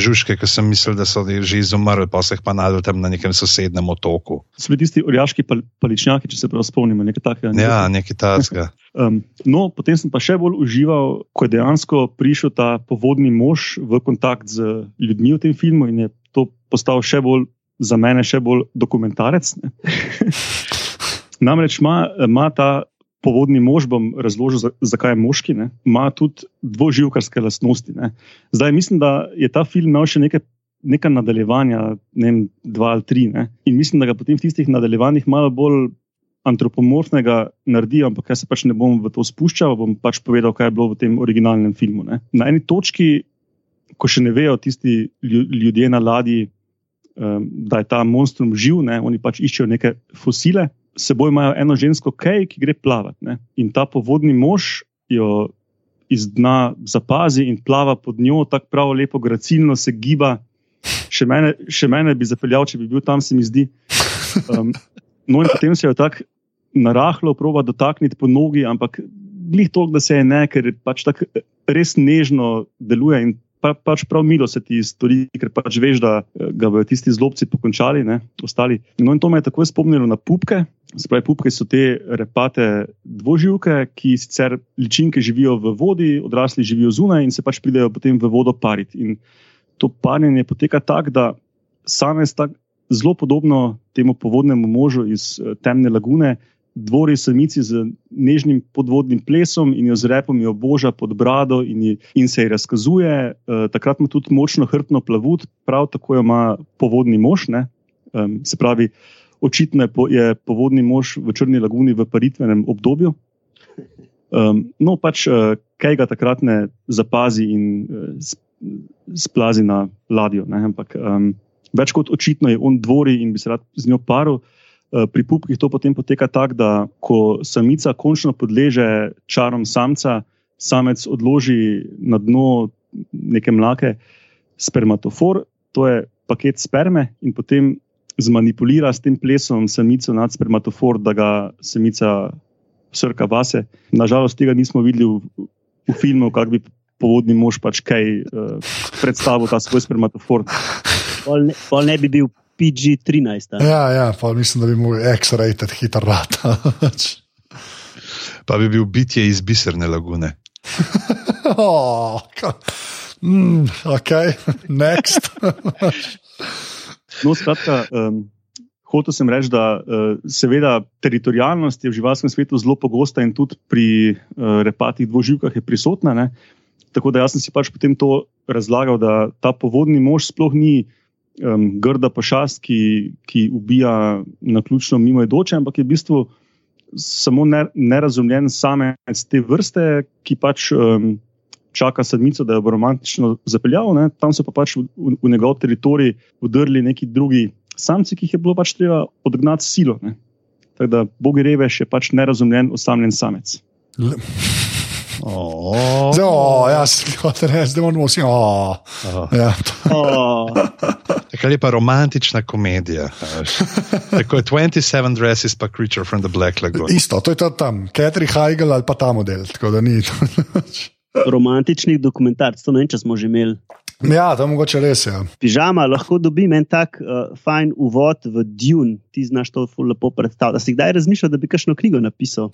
žužke, ki sem mislil, da so že izumrli, pa se jih pa najdel tam na nekem sosednjem otoku. So bili tisti orjaški pal, paličnjaki, če se prav spomnimo, nekaj takega. ne? Ja, nekaj tasga. Um, <laughs> no, potem sem pa še bolj užival, ko je dejansko prišel ta povodni mož v kontakt z ljudmi v tem filmu in je to postal še bolj za mene, še bolj dokumentarec. ne. <laughs> Namreč ima, ima ta povodni mož, bom razložil, za- zakaj je moški, ima tudi dvoživkarske lastnosti. Ne. Zdaj mislim, da je ta film imel še nekaj. Neka nadaljevanja, ne vem, dva ali tri, ne? in mislim, da ga potem v tistih nadaljevanjih malo bolj antropomorfnega naredijo, ampak jaz se pač ne bom v to spuščal, bom pač povedal, kaj je bilo v tem originalnem filmu. Ne. Na eni točki, ko še ne vejo tisti lju- ljudje na ladji, um, da je ta monstrum živ, ne, oni pač iščejo neke fosile, seboj imajo eno žensko kaj, ki gre plavati. Ne. In ta povodni mož jo iz dna zapazi in plava pod njo, tako prav lepo, gracilno se giba. Še mene, še mene bi zapeljal, če bi bil tam, se mi zdi. Um, no, in potem se jo tako narahlo proba dotakniti po nogi, ampak glih toliko, da se je ne, ker pač tako res nežno deluje in pa, pač prav milo se ti stori, ker pač veš, da eh, ga bodo tisti zlobci pokončali, ne, ostali. No, in to me je takoj spomnilo na pupke. Spravi, pupke so te repate dvoživke, ki sicer ličinke živijo v vodi, odrasli živijo zunaj in se pač pridejo potem v vodo pariti. In to parjenje poteka tako, da samec tak zelo podobno temu povodnemu možu iz eh, temne lagune. Dvori samici z nežnim podvodnim plesom in jo z repom jo boža pod brado in, ji, in se ji razkazuje. E, takrat ima tudi močno hrbtno plavut, prav tako jo ima povodni mož. ne. Um, se pravi, očitno je, po, je povodni mož v Črni laguni v paritvenem obdobju. Um, no, pač uh, kaj ga takrat ne zapazi in uh, splazi na ladjo. Ne? Ampak um, več kot očitno je on dvori in bi se rad z njo paril. Uh, pri pupkih to potem poteka tako, da ko samica končno podleže čarom samca, samec odloži na dno neke mlake spermatofor, to je paket sperme, in potem zmanipulira s tem plesom samico nad spermatofor, da ga samica srka vase. Nažalost, tega nismo videli v, v filmu, kako bi povodni mož pač kaj uh, predstavil ta svoj spermatofor. <laughs> Pol ne, pol ne bi bil PG-13. a? Ja, ja, pa mislim, da bi mu X-rated hiter rat. Pa bi bil bitje iz biserne lagune. <laughs> oh, mm, ok, next. <laughs> No, skratka, um, hotel sem reči, da uh, seveda teritorijalnost je v živalskem svetu zelo pogosta in tudi pri uh, repatih dvoživkah je prisotna. Ne? Tako da jaz sem si pač potem to razlagal, da ta povodni mož sploh ni um, grda pošast, ki, ki ubija na ključno mimo idoče, ampak je v bistvu samo ne, nerazumljen samec te vrste, ki pač. Um, Čaka sedmico, da jo bo romantično zapeljal, ne? tam so pa pač v, v, v njegov teritorij vdrli neki drugi samci, ki jih je bilo pač treba odgnati silo. Ne? Tako da Bogi Reveš je pač nerazumljen, osamljen samec. Oh. Zdaj, oh, ja, si hotel reči, da moramo vsi. Oh, ja, Oh, Tako lepa romantična komedija. Tako je 27 Dresses, pa Creature from the Black Lagoon. isto, to je to tam, Katri Heigl ali pa ta model. Romantičnih dokumentarcev. Ne vem, če smo že imeli. Ja, to je mogoče res. Ja. Pižama lahko dobim en tak uh, fajn uvod v Dune, ti znaš to lepo predstavljati. Da si kdaj razmišljal, da bi kakšno knjigo napisal?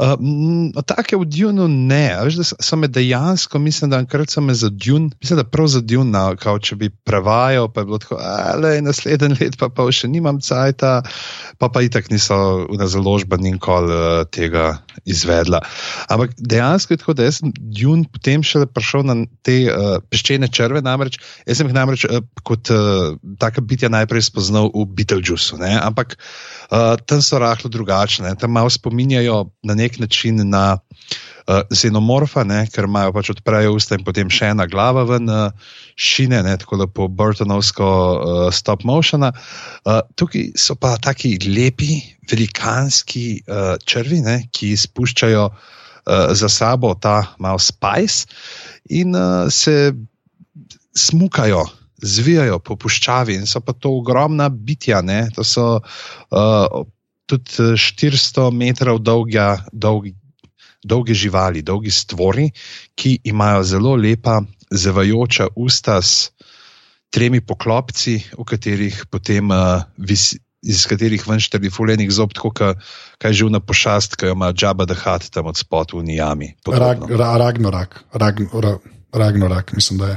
Uh, Take v Dunu ne, veš, da so me dejansko, mislim, da enkrat so me za Dun, mislim, da prav za Dun, kao če bi prevajal, pa je bilo tako, ali naslednji let pa, pa še nimam cajta, pa pa itak niso v založba nikoli uh, tega izvedla. Ampak dejansko je tako, da sem Dun potem še prišel na te uh, peščene črve, namreč. Jaz sem jih namreč uh, kot uh, taka bitja najprej spoznal v Beetlejuice, ampak uh, tam so rahlo drugačne, tam malo spominjajo na nek način na uh, xenomorfa, ne, ker imajo pač odprejo usta in potem še ena glava ven, uh, šine, ne, tako da po Burtonovsko uh, stop motion. Uh, tukaj so pa taki lepi, velikanski uh, črvi, ne, ki spuščajo uh, za sabo ta malo spice in uh, se smukajo. Zvijajo po puščavi in so pa to ogromna bitja. Ne? To so uh, tudi 400 eh, metrov dolga, dolgi, dolge živali, dolgi stvori, ki imajo zelo lepa, zevajoča usta s tremi poklopci, v katerih potem uh, vis, iz katerih ven štrli fulejnih zob, tako kaj že vna pošast, ki jo ima džaba da hat tam od spod v Nijami. Rag, ra, Ragnorak, Rag, ra, Ragnorak, mislim, da je.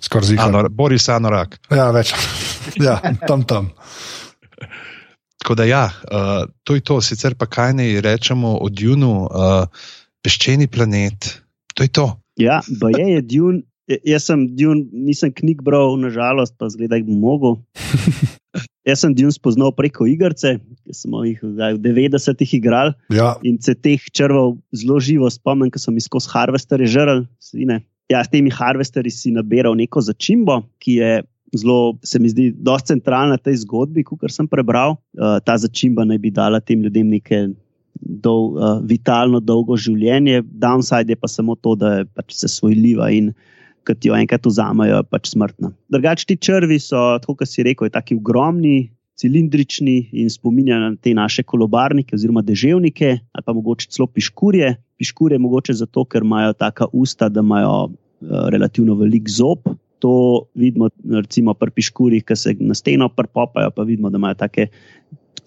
Skoraj zima. Boris Anorak. Ja, več. ja, tam tam. <laughs> Tako da, ja, uh, to je to, sicer pa kaj ne rečemo o Dunu, uh, peščeni planet, to je to. Ja, pa je, je Dun. Jaz sem Dun, nisem knjig bral, nažalost, pa zgleda, da bi mogel. <laughs> Jaz sem Dun spoznal preko igrice, ki smo jih zdaj, v 90-ih igrali. Ja. In se teh črval zelo živo spomnim, ker sem jih skozi harvestere žrl. Ja, s temi harvesteri si nabiral neko začimbo, ki je zelo, se mi zdi, dosti centralna tej zgodbi, kot sem prebral. Uh, ta začimba naj bi dala tem ljudem neke dol, uh, vitalno, dolgo življenje, downside je pa samo to, da je pač se svojljiva in ki jo enkrat vzamajo, pač smrtna. Drugač, ti črvi so, kot si rekel, tako ogromni. Cilindrični in spominjajo na te naše kolobarnike, oziroma deževnike, ali pa mogoče celo piškurje. Piškurje mogoče zato, ker imajo taka usta, da imajo uh, relativno velik zob, to vidimo, recimo pri piškurjih, ki se na steno prpopajo, pa vidimo, da imajo take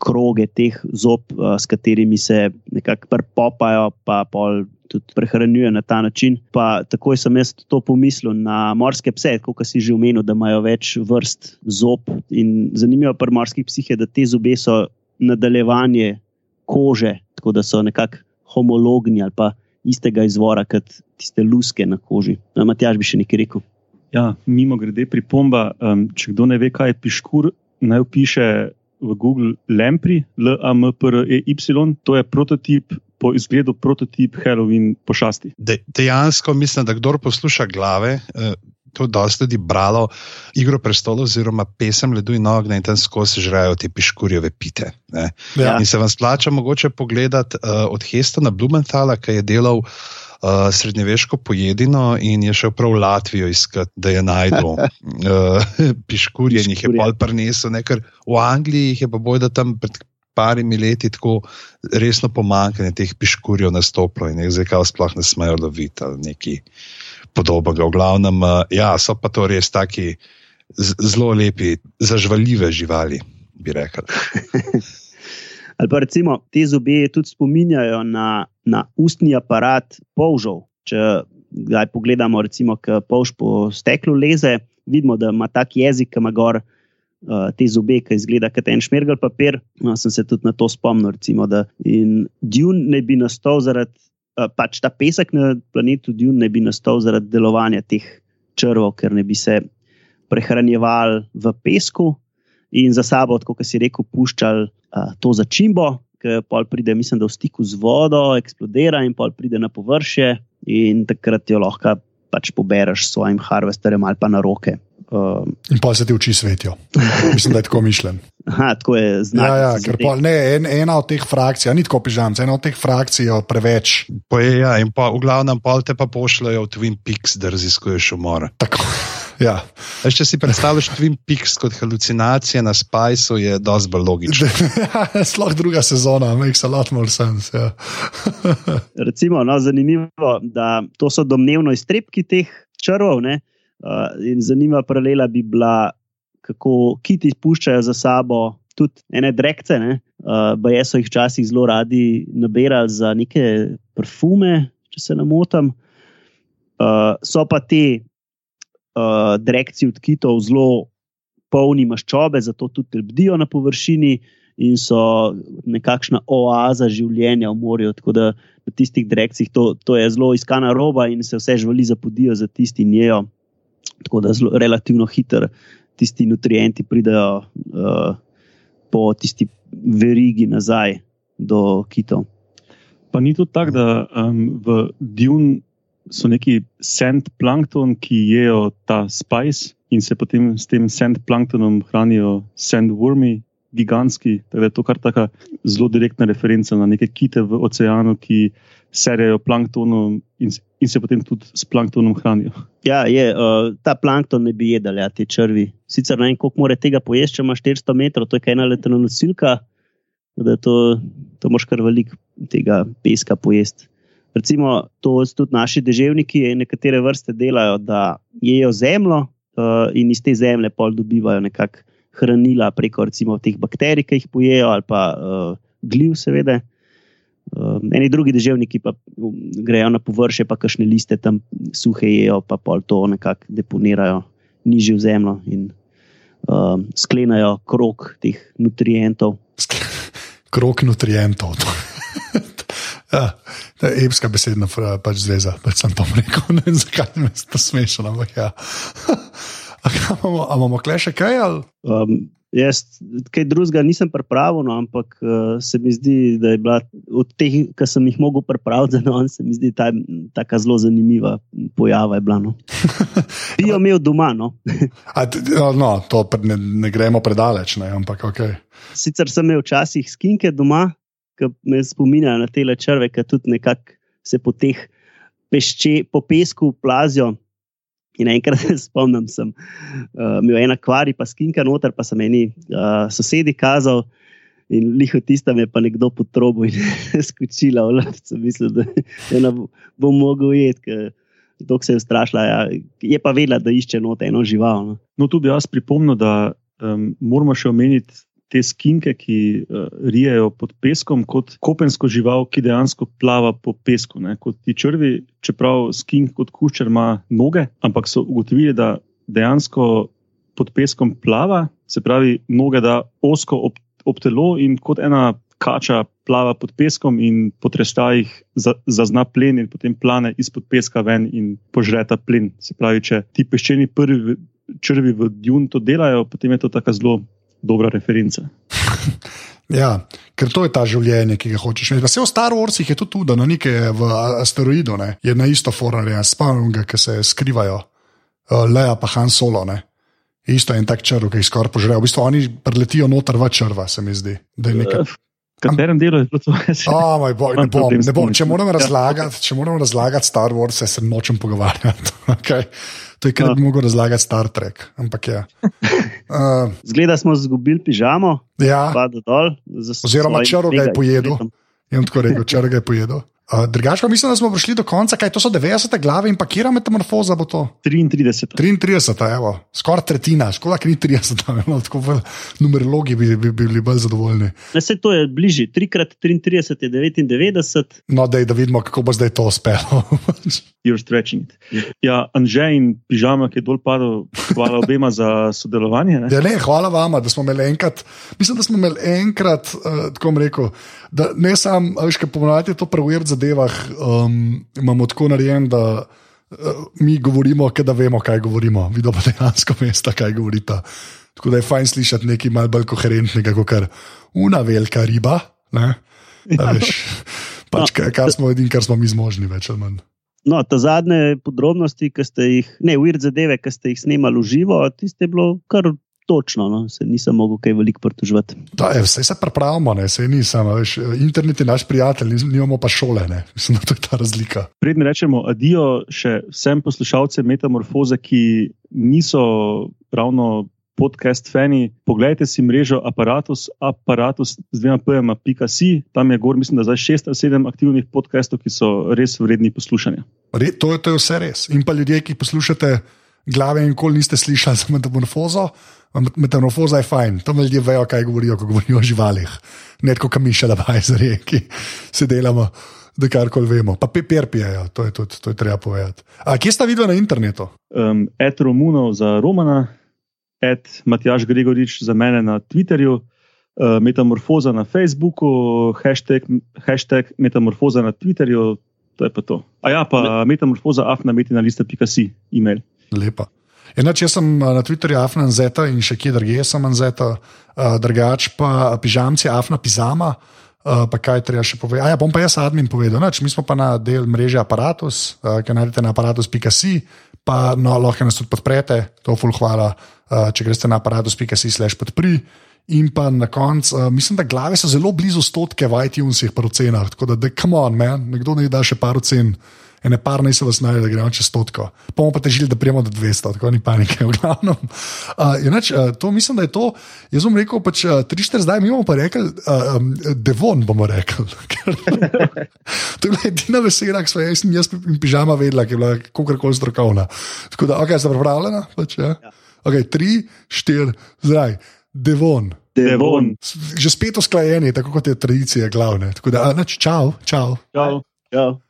kroge teh zob, uh, s katerimi se nekako prpopajo, pa pol. Tudi prehranjuje na ta način. Pa takoj sem jaz to pomislil na morske pse, kot si že omenil, da imajo več vrst zob. In zanimivo pri morskih psih je, da te zobe so nadaljevanje kože, tako da so nekako homologni ali pa istega izvora kot tiste luske na koži. Matjaž bi še nekaj rekel. Ja, mimo grede pripomba, um, če kdo ne ve, kaj je piškur, naj piše v Google Lempri, L-A-M-P-R-E-Y, to je prototip. Po izgledu prototip Halloween pošasti. De, dejansko mislim, da kdo posluša glave, eh, to je dosti ljudi bralo Igro prestolov, oziroma pesem Ledu in Ognja in tam skozi žrejo te piškurjeve pite. Ja. In se vam splača mogoče pogledati uh, od Hestona Blumenthala, ki je delal uh, uh, srednjeveško pojedino in je šel prav v Latvijo iskati, da je najdel uh, <laughs> piškurje in jih je pol prinesel, ker v Angliji je pa boj, da tam pred parimi leti tako resno pomankanje teh piškurjev nastoplo in jih zdaj kao sploh ne smejo loviti ali neki podobnega. V glavnem, uh, ja, so pa to res taki zelo lepi, zažvaljive živali, bi rekel. <laughs> Ali pa recimo te zobe tudi spominjajo na, na ustni aparat polžov. Če gledaj, pogledamo, recimo, ki polž po steklu leze, vidimo, da ima tak jezik, ki ima gor uh, te zobe, ki izgleda kot en šmergel papir. No, sem se tudi na to spomnil. Recimo, da in Dune ne bi nastal zaradi, uh, pač ta pesek na planetu Dune ne bi nastal zaradi delovanja teh črvov, ker ne bi se prehranjevali v pesku in za sabo, kot si rekel, puščali uh, to začimbo, ki pol pride, mislim, da v stiku z vodo, eksplodira in pol pride na površje, in takrat jo lahko pač pobereš s svojim harvesterjem ali pa na roke. Uh, In pa se ti oči svetijo. Mislim, da je tako mišljen. <laughs> aha, tako je znak. Ja, ja, ker pol, ne, en, ena od teh frakcij, ni tako pižam, ena od teh frakcij je preveč. Poje, ja, in pa v glavnem pol te pa pošljajo v Twin Peaks, da raziskuješ umor. Tako, ja. Veš, če si predstavljaš Twin Peaks kot halucinacije na Spiceu, je dosti bolj logično. <laughs> Sploh druga sezona, makes a lot more sense. Ja. <laughs> Recimo, no, zanimivo, da to so domnevno iztrebki teh črvov. Ne? Uh, in zanimiva paralela bi bila, kako kiti puščajo za sabo tudi ene drekce. Ne? Uh, Baje so jih včasih zelo radi nabirali za neke parfume, če se ne motim. Uh, so pa te uh, drekci od kitov zelo polni maščobe, zato tudi lebdijo na površini in so nekakšna oaza življenja v morju. Tako da na tistih drekcih to, to je zelo iskana roba in se vse živali zapodijo za tisti njejo. Tako da zelo relativno hitro tisti nutrienti pridejo uh, po tisti verigi nazaj do kitov. Pa ni tudi tako, da um, v Dune so neki sand plankton, ki jejo ta spice in se potem s tem sand planktonom hranijo sandwormi, gigantski. Tako da je to kar taka zelo direktna referenca na neke kite v oceanu, ki serijo planktonom in, in se potem tudi s planktonom hranijo. Ja, je, uh, ta plankton ne bi jedel, ja, te črvi. Sicer ne vem, koliko more tega pojesti, če ima 400 metrov, to je ena letna nosilka, da to, to moš kar veliko tega peska pojesti. Recimo, to s- tudi naši deževniki nekatere vrste delajo, da jejo zemljo uh, in iz te zemlje pol dobivajo nekak hranila preko recimo teh bakterij, ki jih pojejo, ali pa uh, gliv, seveda. Uh, eni drugi deževniki pa um, grejo na površje, pa kakšne liste tam suhe jejo, pa pol to nekako deponirajo nižje v zemljo in um, sklenajo krok teh nutrientov. Krok nutrientov. Ja, to je epska besedna pač zveza, pač sem to rekel. <laughs> Ne vem, zakaj me je to smešno, ampak ja. <laughs> A kaj imamo, a imamo kle še kaj? Ali? Um, jaz kaj drugega nisem pripravil, no, ampak uh, se mi zdi, da je bila od teh, ki sem jih mogel pripraviti za danes, se mi zdi ta tako zelo zanimiva pojava. bila, No. <laughs> Bi jo imel doma. No. A, no, to pre- ne, ne gremo predaleč, ne, ampak ok. Sicer sem imel včasih skinke doma, ki me spominjajo na te črve, ki tudi nekako se po teh pešče, po pesku plazijo. In enkrat se <laughs> spomnim, sem uh, imel en akvarij, pa skinka noter, pa sem eni uh, sosedi kazal. In liho tista me je pa nekdo potrobil in <laughs> skočila v lovce. Mislim, da je ne bo- bom mogel jeti, dok se je strašila. Ja. Je pa vedela, da išče noter eno žival. No. No, tu bi jaz pripomnil, da um, moramo še omeniti te skinke, ki uh, rijejo pod peskom, kot kopensko žival, ki dejansko plava po pesku. Ne? Kot ti črvi, čeprav skink kot kuščer ima noge, ampak so ugotovili, da dejansko pod peskom plava, se pravi, noge da osko ob, ob telo in kot ena kača plava pod peskom in po trestajih za, zazna plen in potem plane izpod peska ven in požreta plen. Se pravi, če ti peščeni prvi črvi v Djun to delajo, potem je to tako zelo dobra referenca. <laughs> Ja, ker to je ta življenje, ki ga hočeš imeti. Vse v Star Warsih je to tudi, na nekaj v asteroidu, ne, je na isto forum, spomnim ga, ki se skrivajo, uh, Leja pa Han Solo. Ne. Isto je en tak črv, ki jih skoraj požrejo. V bistvu oni preletijo noter v črva, se mi zdi. Nekaj V katerem delu je to? Oh, <laughs> moj bog, ne bom, ne bom. Če moram <laughs> Ja. razlagati, če moram razlagati Star Wars, se nočem pogovarjati. Okay. To je, kar bi mogel razlagati Star Trek. Ampak ja. <laughs> Uh, Zgleda, smo izgubili pižamo, ja, dol. Oziroma črv ga je pojedel. jim tako rekel, če ga je pojedel. Uh, Drugač pa mislim, da smo prišli do konca, kaj to so 90 glave in pa kera metamorfoza bo to. 33. 33, evo, skoraj tretjina, škoda, ker ni 30, <laughs> no, tako v numerologi bi, bi, bi bili bolj zadovoljni. Ne, saj to je bližje. 3x33 je 99. No, dej, da vidimo, kako bo zdaj to uspelo. <laughs> You're stretching it. Ja, Anže in pižama, ki je dol padel, hvala obema za sodelovanje. Ne? Ja, ne, hvala vam, da smo imeli enkrat, mislim, da smo imeli enkrat, uh, tako rekel, da ne samo, veš, kaj pomenati to preverjati zadevah, um, imamo tako narejen, da uh, mi govorimo, da vemo, kaj govorimo, vidimo pa dejansko mesta, kaj govorita. Tako da je fajn slišati nekaj malce bolj koherentnega, kot kar una velika riba. Ne? A Veš, pač, kar, kar smo edini, kar smo mi zmožni, več ali manj. No, ta zadnje podrobnosti, ki ste jih, ne, uvid zadeve, ki ste jih snimali v živo, tiste je bilo kar točno, no? se nisem mogel kaj veliko pritoževati. Vse se pripravimo, ne, se nisem. Veš, internet je naš prijatelj, nimamo pa šole, ne. <laughs> mislim, da to je ta razlika. Predtem rečemo adijo še vsem poslušalcem Metamorfoze, ki niso ravno. Podcast fani, poglejte si mrežo aparatus, aparatus z dvema pojma.com, tam je gor, mislim, da zdaj šest ali sedem aktivnih podcastov, ki so res vredni poslušanja. Re, to, to je vse res. In pa ljudje, ki poslušate glave in kol niste slišali za metamorfozo, metamorfoza je fajn, tam ljudje vejo, kaj govorijo, ko govorijo o živalih. Ne kot kamiša, da bajzeri, ki se delamo, da karkoli vemo. Pa peper pijejo, to je, tudi, to je treba povedati. A kje sta videla na internetu? Um, et Romunov za Romana, et Matjaš Gregorič za mene na Twitterju. Uh, metamorfoza na Facebooku, hashtag, hashtag metamorfoza na Twitterju, to je pa to. A ja, pa metamorfoza afnametina.com, e-mail. Lepa. Enač, jaz sem na Twitterju Afna Zeta in še kje drugje sem Zeta, uh, drugač pa pižamci Afna Pizama. Uh, pa kaj treba še povedati? Ja, bom pa jaz admin povedal. Nač, mi smo pa na del mreže Apparatus, uh, ki najdete na aparatus.si, pa no, lahko nas tudi podprete, to ful hvala, uh, če greste na aparatus.si slash podpri. In pa na koncu, uh, mislim, da glave so zelo blizu stotke v iTunesih, v cenah. Tako da, da, come on, man, nekdo ne da še par cen ene par naj se vas najde, da gremo čez stotko. Pa bomo pa težili, da prijemo do 200, tako ni panike, v glavnem. Uh, inač, uh, to mislim, da je to. Jaz bom rekel, pač uh, 3-4 zdaj, mi bomo pa rekli, uh, um, devon bomo rekli. <laughs> to je edina vesela, ki smo jaz jaz in pižama vedela, ki je bila kakorkoli strokovna. Tako da, ok, ste pripravljeni? Pač, ja? ja. Ok, 3-4 zdaj, devon. Devon. Že spet usklajeni, tako kot je tradicija glavne. Tako da, čau, čau. čau. čau.